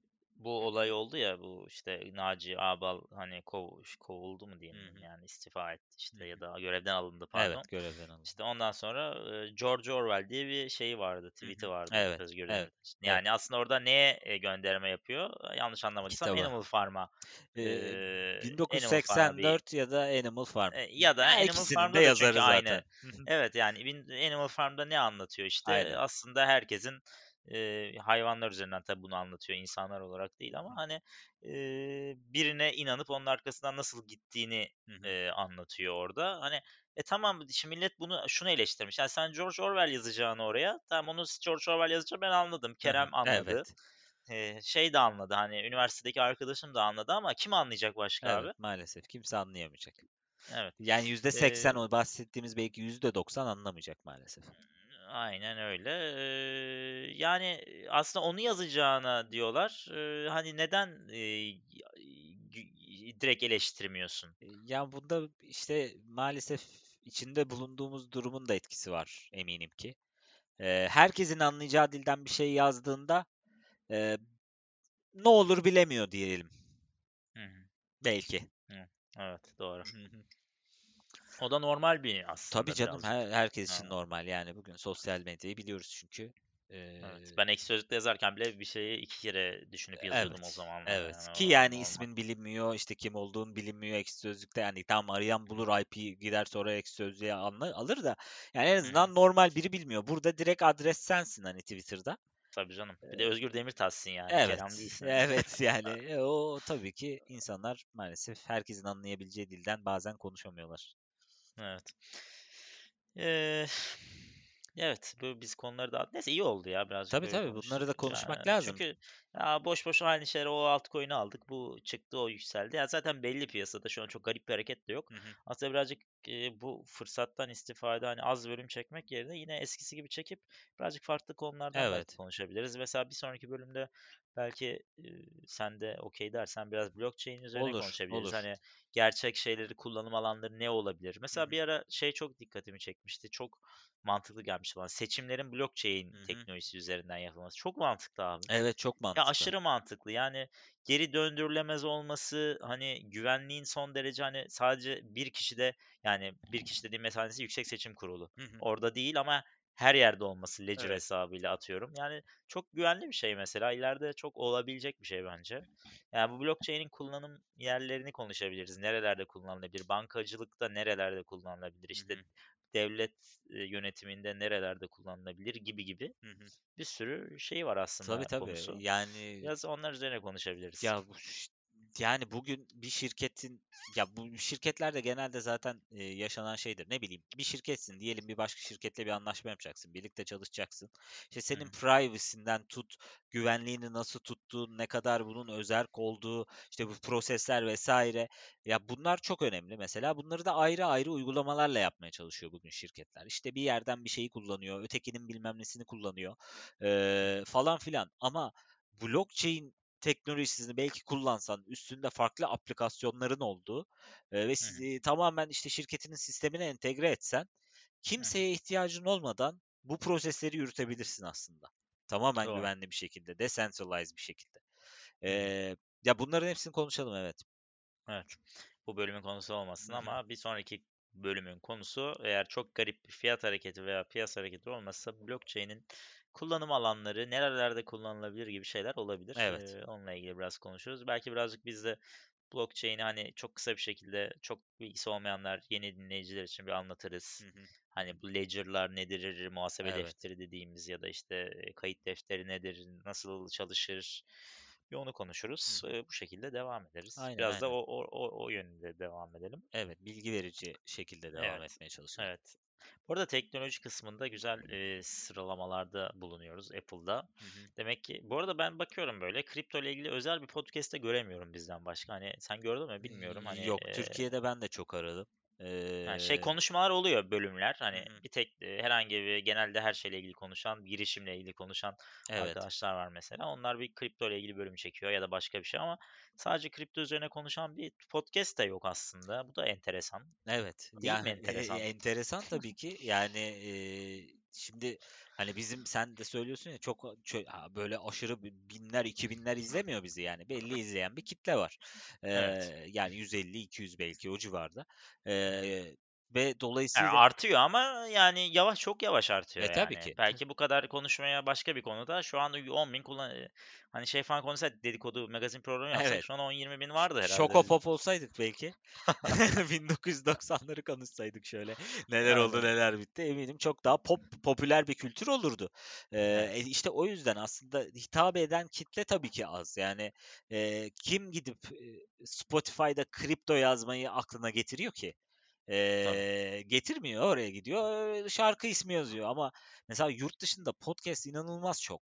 [SPEAKER 1] bu olay oldu ya bu işte Naci Ağbal hani kov, kovuldu mu diyeyim
[SPEAKER 2] hı,
[SPEAKER 1] yani istifa etti işte ya
[SPEAKER 2] hı.
[SPEAKER 1] da görevden alındı pardon.
[SPEAKER 2] Evet, görevden alındı.
[SPEAKER 1] İşte ondan sonra George Orwell diye bir şeyi vardı, tweet'i vardı
[SPEAKER 2] Evet,
[SPEAKER 1] Özgür
[SPEAKER 2] evet,
[SPEAKER 1] Demirtaş'ın.
[SPEAKER 2] evet.
[SPEAKER 1] Yani aslında orada neye gönderme yapıyor? Yanlış anlamadıysam
[SPEAKER 2] Kitaba.
[SPEAKER 1] Animal Farm'a.
[SPEAKER 2] Ee,
[SPEAKER 1] Ee, Animal Farm'a bir
[SPEAKER 2] 1984 ya da Animal Farm.
[SPEAKER 1] e, ya da
[SPEAKER 2] Ya
[SPEAKER 1] Animal Farm'da da
[SPEAKER 2] yazarı
[SPEAKER 1] aynı.
[SPEAKER 2] zaten. Hı.
[SPEAKER 1] Evet yani Animal Farm'da ne anlatıyor işte
[SPEAKER 2] Aynen.
[SPEAKER 1] aslında herkesin e, hayvanlar üzerinden tabii bunu anlatıyor insanlar olarak değil ama hani e, birine inanıp onun arkasından nasıl gittiğini
[SPEAKER 2] Hı hı.
[SPEAKER 1] anlatıyor orada. Hani e tamam şimdi millet bunu şunu eleştirmiş. Yani sen George Orwell yazacağını oraya tamam onu George Orwell yazacağını ben anladım.
[SPEAKER 2] Hı hı.
[SPEAKER 1] Kerem anladı.
[SPEAKER 2] Evet.
[SPEAKER 1] E, şey de anladı hani üniversitedeki arkadaşım da anladı ama kim anlayacak başka
[SPEAKER 2] Evet,
[SPEAKER 1] abi?
[SPEAKER 2] maalesef kimse anlayamayacak.
[SPEAKER 1] Evet.
[SPEAKER 2] Yani
[SPEAKER 1] E,
[SPEAKER 2] %80 o bahsettiğimiz belki %90 anlamayacak maalesef.
[SPEAKER 1] Aynen öyle. Eee, yani aslında onu yazacağına diyorlar. Eee, hani neden gü- direkt eleştirmiyorsun?
[SPEAKER 2] E, Ya bunda işte maalesef içinde bulunduğumuz durumun da etkisi var eminim ki. Ee, herkesin anlayacağı dilden bir şey yazdığında e, ne olur bilemiyor diyelim
[SPEAKER 1] Hı hı,
[SPEAKER 2] belki.
[SPEAKER 1] hı. Evet, doğru. O da normal bir
[SPEAKER 2] Tabii
[SPEAKER 1] aslında
[SPEAKER 2] canım
[SPEAKER 1] birazcık.
[SPEAKER 2] her, herkes için
[SPEAKER 1] Evet,
[SPEAKER 2] normal yani bugün sosyal medyayı biliyoruz çünkü.
[SPEAKER 1] evet. Ben Ekşi Sözlük'te yazarken bile bir şeyi iki kere düşünüp yazıyordum o
[SPEAKER 2] Evet,
[SPEAKER 1] zamanlar
[SPEAKER 2] evet.
[SPEAKER 1] yani
[SPEAKER 2] Ki
[SPEAKER 1] o
[SPEAKER 2] yani
[SPEAKER 1] normal.
[SPEAKER 2] ismin bilinmiyor, işte kim olduğun bilinmiyor Ekşi Sözlük'te. Yani tam arayan bulur IP gider sonra Ekşi Sözlük'e anla- alır da yani en azından normal biri bilmiyor. Burada direkt adres sensin hani Twitter'da.
[SPEAKER 1] Tabii canım. Bir de Özgür Demirtaş'sın yani. Kerem
[SPEAKER 2] Evet,
[SPEAKER 1] değilsin.
[SPEAKER 2] evet yani e, o tabii ki insanlar maalesef herkesin anlayabileceği dilden bazen konuşamıyorlar.
[SPEAKER 1] Evet. Eee, evet, bu biz konuları da neyse iyi oldu ya birazcık
[SPEAKER 2] Tabii
[SPEAKER 1] böyle
[SPEAKER 2] tabii bunları da konuşmak
[SPEAKER 1] Yani
[SPEAKER 2] lazım.
[SPEAKER 1] çünkü ya boş boş aynı şeyleri o altcoin'i aldık. Bu çıktı, o yükseldi. Ya zaten belli piyasada şu an çok garip bir hareket de yok.
[SPEAKER 2] Hı hı.
[SPEAKER 1] Aslında birazcık e, bu fırsattan istifade hani az bölüm çekmek yerine yine eskisi gibi çekip birazcık farklı konulardan belki
[SPEAKER 2] Evet,
[SPEAKER 1] konuşabiliriz. Mesela bir sonraki bölümde belki e, sen de okey dersen biraz blockchain üzerine
[SPEAKER 2] olur,
[SPEAKER 1] konuşabiliriz.
[SPEAKER 2] olur.
[SPEAKER 1] Hani gerçek şeyleri, kullanım alanları ne olabilir? Mesela
[SPEAKER 2] hı,
[SPEAKER 1] bir ara şey çok dikkatimi çekmişti. Çok mantıklı gelmişti bana. Seçimlerin blockchain
[SPEAKER 2] hı hı.
[SPEAKER 1] teknolojisi üzerinden yapılması. Çok mantıklı abi.
[SPEAKER 2] Evet çok
[SPEAKER 1] Ya
[SPEAKER 2] mantıklı.
[SPEAKER 1] aşırı mantıklı. Yani geri döndürülemez olması, hani güvenliğin son derece hani sadece bir kişide yani bir kişi dediğim mesela Yüksek Seçim Kurulu.
[SPEAKER 2] Hı hı.
[SPEAKER 1] Orada değil ama her yerde olması Ledger
[SPEAKER 2] Evet.
[SPEAKER 1] hesabıyla atıyorum. Yani çok güvenli bir şey mesela. İleride çok olabilecek bir şey bence. Yani bu blockchain'in kullanım yerlerini konuşabiliriz. Nerelerde kullanılabilir? Bankacılıkta nerelerde kullanılabilir? İşte
[SPEAKER 2] hı,
[SPEAKER 1] devlet e, yönetiminde nerelerde kullanılabilir gibi gibi
[SPEAKER 2] hı hı.
[SPEAKER 1] bir sürü şey var
[SPEAKER 2] Tabii
[SPEAKER 1] aslında
[SPEAKER 2] tabii.
[SPEAKER 1] konusu.
[SPEAKER 2] Yani
[SPEAKER 1] Biraz onlar üzerine konuşabiliriz.
[SPEAKER 2] Ya bu yani bugün bir şirketin ya bu şirketler de genelde zaten e, yaşanan şeydir. Ne bileyim bir şirketsin diyelim bir başka şirketle bir anlaşma yapacaksın. Birlikte çalışacaksın. İşte senin
[SPEAKER 1] hı,
[SPEAKER 2] privacy'nden tut, güvenliğini nasıl tuttuğun, ne kadar bunun özerk olduğu, işte bu prosesler vesaire. Ya bunlar çok önemli. Mesela bunları da ayrı ayrı uygulamalarla yapmaya çalışıyor bugün şirketler. İşte bir yerden bir şeyi kullanıyor, ötekinin bilmem nesini kullanıyor,
[SPEAKER 1] hı
[SPEAKER 2] e, falan filan. Ama blockchain teknolojisini belki kullansan, üstünde farklı aplikasyonların olduğu e, ve
[SPEAKER 1] hı,
[SPEAKER 2] sizi tamamen işte şirketinin sistemine entegre etsen, kimseye ihtiyacın olmadan bu prosesleri yürütebilirsin aslında. Tamamen
[SPEAKER 1] Doğru.
[SPEAKER 2] güvenli bir şekilde, decentralized bir şekilde. E, ya bunların hepsini konuşalım evet.
[SPEAKER 1] Evet. Bu bölümün konusu olmasın
[SPEAKER 2] Hı hı.
[SPEAKER 1] ama bir sonraki bölümün konusu eğer çok garip bir fiyat hareketi veya piyasa hareketi olmazsa blockchain'in kullanım alanları nerelerde kullanılabilir gibi şeyler olabilir.
[SPEAKER 2] Evet.
[SPEAKER 1] Ee, onunla ilgili biraz konuşuruz. Belki birazcık biz de blockchain'i hani çok kısa bir şekilde çok bilgisi olmayanlar yeni dinleyiciler için bir anlatırız.
[SPEAKER 2] Hı hı.
[SPEAKER 1] Hani bu ledger'lar nedir, muhasebe
[SPEAKER 2] Evet.
[SPEAKER 1] defteri dediğimiz ya da işte kayıt defteri nedir, nasıl çalışır bir onu konuşuruz.
[SPEAKER 2] Hı.
[SPEAKER 1] E, bu şekilde devam ederiz.
[SPEAKER 2] Aynen,
[SPEAKER 1] Biraz da
[SPEAKER 2] aynen.
[SPEAKER 1] o, o, o, o yönde devam edelim.
[SPEAKER 2] Evet, bilgi verici şekilde devam
[SPEAKER 1] Evet.
[SPEAKER 2] etmeye çalışalım.
[SPEAKER 1] Evet. Bu arada teknoloji kısmında güzel e, sıralamalarda bulunuyoruz Apple'da.
[SPEAKER 2] Hı hı.
[SPEAKER 1] Demek ki bu arada ben bakıyorum böyle kripto ile ilgili özel bir podcast'te göremiyorum bizden başka. Hani sen gördün mü bilmiyorum. Hani
[SPEAKER 2] Yok,
[SPEAKER 1] e,
[SPEAKER 2] Türkiye'de ben de çok aradım.
[SPEAKER 1] Ha, şey konuşmalar oluyor bölümler. Hani
[SPEAKER 2] Hı
[SPEAKER 1] bir tek e, herhangi bir genelde her şeyle ilgili konuşan, girişimle ilgili konuşan
[SPEAKER 2] evet.
[SPEAKER 1] arkadaşlar var mesela. Onlar bir kripto ile ilgili bölüm çekiyor ya da başka bir şey ama sadece kripto üzerine konuşan bir podcast da yok aslında. Bu da enteresan.
[SPEAKER 2] Evet.
[SPEAKER 1] Değil mi
[SPEAKER 2] Yani
[SPEAKER 1] enteresan?
[SPEAKER 2] enteresan tabii ki. Yani eee, şimdi hani bizim sen de söylüyorsun ya çok çö- ha, böyle aşırı bi- binler, iki binler izlemiyor bizi yani. Belli izleyen bir kitle var.
[SPEAKER 1] Evet.
[SPEAKER 2] Eee, yani 150, 200 belki o civarda.
[SPEAKER 1] Hı
[SPEAKER 2] ve
[SPEAKER 1] Yani
[SPEAKER 2] dolayısıyla
[SPEAKER 1] artıyor ama yani yavaş çok yavaş artıyor
[SPEAKER 2] e tabii
[SPEAKER 1] yani.
[SPEAKER 2] ki.
[SPEAKER 1] Belki bu kadar konuşmaya başka bir konuda şu an 10 bin kullan hani şey falan konuşsaydık dedikodu magazin programı yapsak
[SPEAKER 2] Evet.
[SPEAKER 1] şu an 10-20 bin vardı herhalde
[SPEAKER 2] Şoko pop olsaydık belki 1990'ları konuşsaydık şöyle neler oldu neler bitti eminim çok daha pop popüler bir kültür olurdu. Ee,
[SPEAKER 1] Evet.
[SPEAKER 2] e, işte o yüzden aslında hitap eden kitle tabii ki az. Yani e, kim gidip Spotify'da kripto yazmayı aklına getiriyor ki?
[SPEAKER 1] Tabii.
[SPEAKER 2] Ee, getirmiyor oraya gidiyor e, şarkı ismi yazıyor ama mesela yurt dışında podcast inanılmaz çok.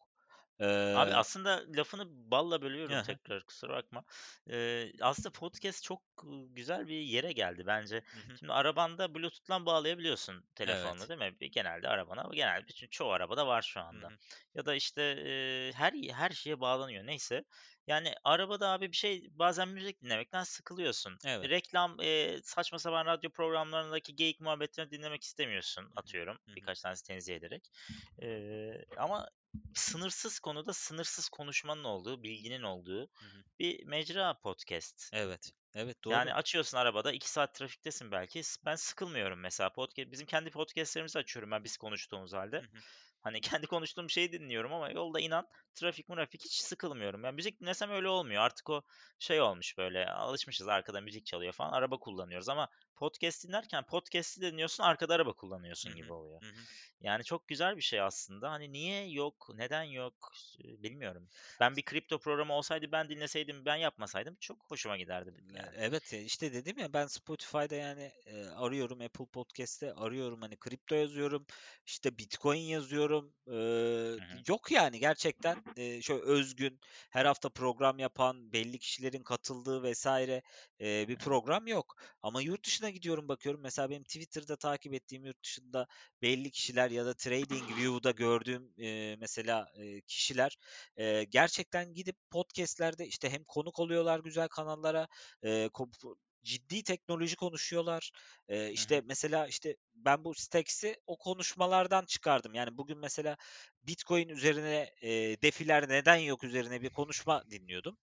[SPEAKER 1] Abi aslında lafını balla bölüyorum
[SPEAKER 2] aha,
[SPEAKER 1] tekrar kusura bakma. Ee, aslında podcast çok güzel bir yere geldi bence.
[SPEAKER 2] hı hı,
[SPEAKER 1] Şimdi arabanda Bluetooth'tan bağlayabiliyorsun telefonla
[SPEAKER 2] evet.
[SPEAKER 1] değil mi? Genelde arabana, genelde bütün çoğu arabada var şu anda.
[SPEAKER 2] hı,
[SPEAKER 1] Ya da işte e, her her şeye bağlanıyor neyse. Yani arabada abi bir şey bazen müzik dinlemekten sıkılıyorsun.
[SPEAKER 2] evet.
[SPEAKER 1] Reklam, e, saçma sapan radyo programlarındaki geyik muhabbetlerini dinlemek istemiyorsun atıyorum.
[SPEAKER 2] hı hı.
[SPEAKER 1] Birkaç tanesi tenzih ederek. Ee, ama sınırsız konuda sınırsız konuşmanın olduğu, bilginin olduğu
[SPEAKER 2] Hı hı.
[SPEAKER 1] bir mecra podcast.
[SPEAKER 2] Evet. Evet doğru.
[SPEAKER 1] Yani açıyorsun arabada 2 saat trafiktesin belki. Ben sıkılmıyorum mesela. Podcast, bizim kendi podcastlerimizi açıyorum ben biz konuştuğumuz halde.
[SPEAKER 2] Hı hı.
[SPEAKER 1] Hani kendi konuştuğum şeyi dinliyorum ama yolda inan trafik murafik hiç sıkılmıyorum. Yani müzik dinlesem öyle olmuyor. Artık o şey olmuş böyle alışmışız arkada müzik çalıyor falan araba kullanıyoruz ama podcast dinlerken podcast'i dinliyorsun arkada araba kullanıyorsun
[SPEAKER 2] hı.
[SPEAKER 1] gibi oluyor.
[SPEAKER 2] Hı hı.
[SPEAKER 1] Yani çok güzel bir şey aslında. Hani niye yok, neden yok e, bilmiyorum. Ben bir kripto programı olsaydı ben dinleseydim, ben yapmasaydım çok hoşuma giderdi
[SPEAKER 2] E,
[SPEAKER 1] yani.
[SPEAKER 2] Evet ya işte dedim ya ben Spotify'da yani e, arıyorum Apple Podcast'te arıyorum hani kripto yazıyorum işte Bitcoin yazıyorum e, yok yani gerçekten e, şöyle özgün her hafta program yapan belli kişilerin katıldığı vesaire e, bir program yok ama yurt dışına gidiyorum bakıyorum mesela benim Twitter'da takip ettiğim yurt dışında belli kişiler ya da TradingView'da gördüğüm e, mesela e, kişiler e, gerçekten gidip podcast'lerde işte hem konuk oluyorlar güzel kanallara ko- ciddi teknoloji konuşuyorlar.
[SPEAKER 1] Hı
[SPEAKER 2] işte
[SPEAKER 1] hı.
[SPEAKER 2] mesela işte ben bu Stacks'i o konuşmalardan çıkardım. Yani bugün mesela Bitcoin üzerine eee, defiler neden yok üzerine bir konuşma dinliyordum.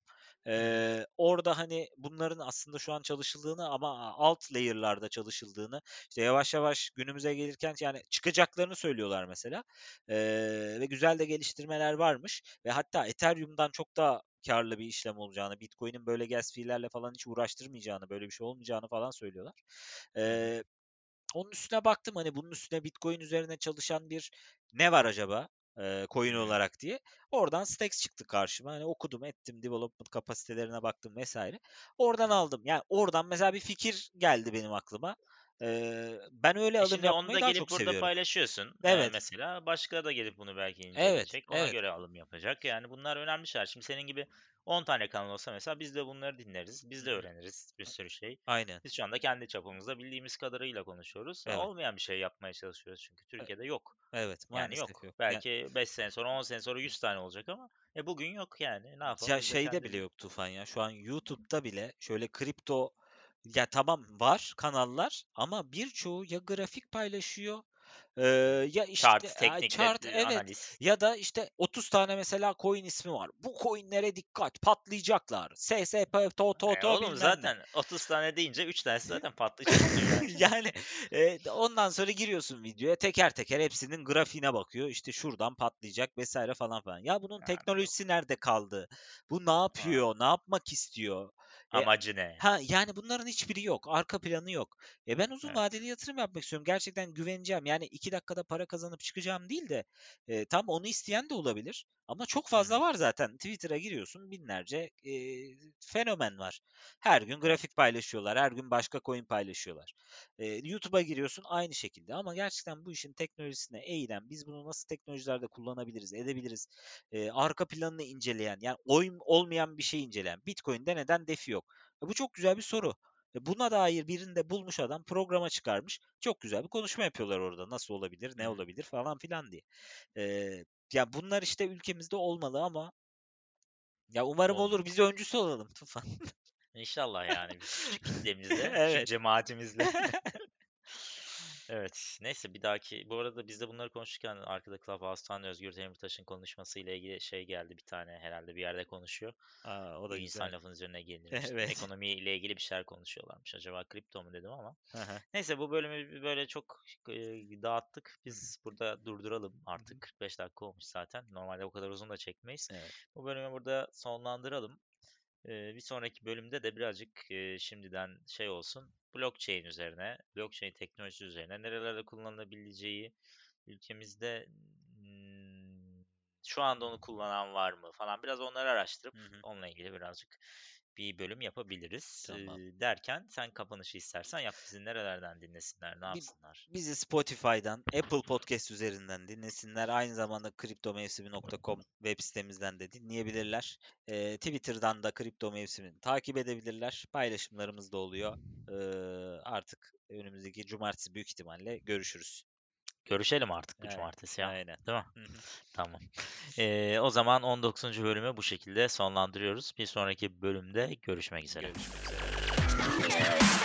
[SPEAKER 2] Eee, orada hani bunların aslında şu an çalışıldığını ama alt layer'larda çalışıldığını işte yavaş yavaş günümüze gelirken yani çıkacaklarını söylüyorlar mesela. Eee, ve güzel de geliştirmeler varmış ve hatta Ethereum'dan çok daha karlı bir işlem olacağını, Bitcoin'in böyle gas fee'lerle falan hiç uğraştırmayacağını, böyle bir şey olmayacağını falan söylüyorlar. Eee, onun üstüne baktım hani bunun üstüne Bitcoin üzerine çalışan bir ne var acaba
[SPEAKER 1] Hı
[SPEAKER 2] coin olarak diye. Oradan Stacks çıktı karşıma. Hani okudum, ettim, development kapasitelerine baktım vesaire. Oradan aldım. Yani oradan mesela bir fikir geldi benim aklıma. Ben öyle
[SPEAKER 1] E
[SPEAKER 2] alım
[SPEAKER 1] şimdi
[SPEAKER 2] yapmayı
[SPEAKER 1] da
[SPEAKER 2] daha
[SPEAKER 1] gelip
[SPEAKER 2] çok
[SPEAKER 1] burada
[SPEAKER 2] seviyorum.
[SPEAKER 1] paylaşıyorsun. Ee,
[SPEAKER 2] Evet,
[SPEAKER 1] mesela başka da gelip bunu belki
[SPEAKER 2] evet,
[SPEAKER 1] inceleyecek. Ona
[SPEAKER 2] evet,
[SPEAKER 1] göre alım yapacak. Yani bunlar önemli şeyler. Şimdi senin gibi 10 tane kanal olsa mesela biz de bunları dinleriz. Biz de öğreniriz bir sürü şey.
[SPEAKER 2] aynen.
[SPEAKER 1] Biz şu anda kendi çapımızda bildiğimiz kadarıyla konuşuyoruz.
[SPEAKER 2] Evet,
[SPEAKER 1] Olmayan bir şey yapmaya çalışıyoruz çünkü
[SPEAKER 2] e-
[SPEAKER 1] Türkiye'de yok.
[SPEAKER 2] evet,
[SPEAKER 1] Yani yok.
[SPEAKER 2] yok. Yani
[SPEAKER 1] Belki 5 sene sonra 10 sene sonra 100 tane olacak ama e bugün yok yani. Ne yapalım?
[SPEAKER 2] Ya şeyde bile yok Tufan ya. Şu an YouTube'da bile şöyle kripto ya tamam var kanallar ama birçoğu ya grafik paylaşıyor eee, ya işte
[SPEAKER 1] Chart,
[SPEAKER 2] e,
[SPEAKER 1] teknik,
[SPEAKER 2] chart evet
[SPEAKER 1] analiz.
[SPEAKER 2] ya da işte 30 tane mesela coin ismi var. Bu coinlere dikkat patlayacaklar. SSP to to
[SPEAKER 1] E,
[SPEAKER 2] to
[SPEAKER 1] oğlum
[SPEAKER 2] bilmem ne.
[SPEAKER 1] zaten 30 tane deyince 3 tanesi zaten patlayacak yani.
[SPEAKER 2] Yani e, ondan sonra giriyorsun videoya teker teker hepsinin grafiğine bakıyor. İşte şuradan patlayacak vesaire falan falan. Ya bunun
[SPEAKER 1] yok.
[SPEAKER 2] teknolojisi nerede kaldı? Bu ne yapıyor? Ne yapmak istiyor?
[SPEAKER 1] Amacı ne?
[SPEAKER 2] Ha yani bunların hiçbiri yok. Arka planı yok. E ben uzun
[SPEAKER 1] Evet.
[SPEAKER 2] vadeli yatırım yapmak istiyorum. Gerçekten güveneceğim. Yani iki dakikada para kazanıp çıkacağım değil de e, tam onu isteyen de olabilir. Ama çok fazla var zaten. Twitter'a giriyorsun binlerce e, fenomen var. Her gün grafik paylaşıyorlar. Her gün başka coin paylaşıyorlar. E, YouTube'a giriyorsun aynı şekilde. Ama gerçekten bu işin teknolojisine eğilen, biz bunu nasıl teknolojilerde kullanabiliriz, edebiliriz, e, arka planını inceleyen, yani oyun olmayan bir şey inceleyen. Bitcoin'de neden defi yok? E, bu çok güzel bir soru. E, buna dair birinde bulmuş adam programa çıkarmış. Çok güzel bir konuşma yapıyorlar orada. Nasıl olabilir, ne olabilir falan filan diye. E, ya bunlar işte ülkemizde olmalı ama ya umarım olur.
[SPEAKER 1] Olmuyor.
[SPEAKER 2] Biz de öncüsü olalım Tufan.
[SPEAKER 1] İnşallah yani biz küçük kitlemizle,
[SPEAKER 2] Evet.
[SPEAKER 1] cemaatimizle. Evet. Neyse bir dahaki bu arada biz de bunları konuşurken arkada Clubhouse'tan Özgür Demirtaş'ın konuşmasıyla ilgili şey geldi bir tane herhalde bir yerde konuşuyor.
[SPEAKER 2] Aa, o
[SPEAKER 1] Bu
[SPEAKER 2] da
[SPEAKER 1] insan
[SPEAKER 2] güzel.
[SPEAKER 1] lafın üzerine gelinirmiş.
[SPEAKER 2] Evet.
[SPEAKER 1] Ekonomiyle ilgili bir şeyler konuşuyorlarmış. Acaba kripto mu dedim ama. Neyse bu bölümü bir böyle çok e, dağıttık. Biz burada durduralım artık. 45 dakika olmuş zaten. Normalde o kadar uzun da çekmeyiz.
[SPEAKER 2] Evet.
[SPEAKER 1] Bu bölümü burada sonlandıralım. Ee, bir sonraki bölümde de birazcık e, şimdiden şey olsun. Blockchain üzerine, blockchain teknolojisi üzerine nerelerde kullanılabileceği ülkemizde şu anda onu kullanan var mı falan biraz onları araştırıp
[SPEAKER 2] Hı hı.
[SPEAKER 1] onunla ilgili birazcık bir bölüm yapabiliriz.
[SPEAKER 2] Tamam.
[SPEAKER 1] Ee, derken sen kapanışı istersen yap bizi nerelerden dinlesinler, ne yapsınlar.
[SPEAKER 2] Bizi Spotify'dan, Apple Podcast üzerinden dinlesinler. Aynı zamanda kriptomevsimi.com web sitemizden de dinleyebilirler. Ee, Twitter'dan da kripto mevsimini takip edebilirler. Paylaşımlarımız da oluyor. Ee, artık önümüzdeki cumartesi büyük ihtimalle görüşürüz.
[SPEAKER 1] Görüşelim artık bu
[SPEAKER 2] Evet,
[SPEAKER 1] cumartesi ya.
[SPEAKER 2] Aynen.
[SPEAKER 1] Değil mi?
[SPEAKER 2] Hı hı.
[SPEAKER 1] Tamam. Ee, o zaman 19. bölümü bu şekilde sonlandırıyoruz. Bir sonraki bölümde görüşmek üzere.
[SPEAKER 2] Görüşmek üzere.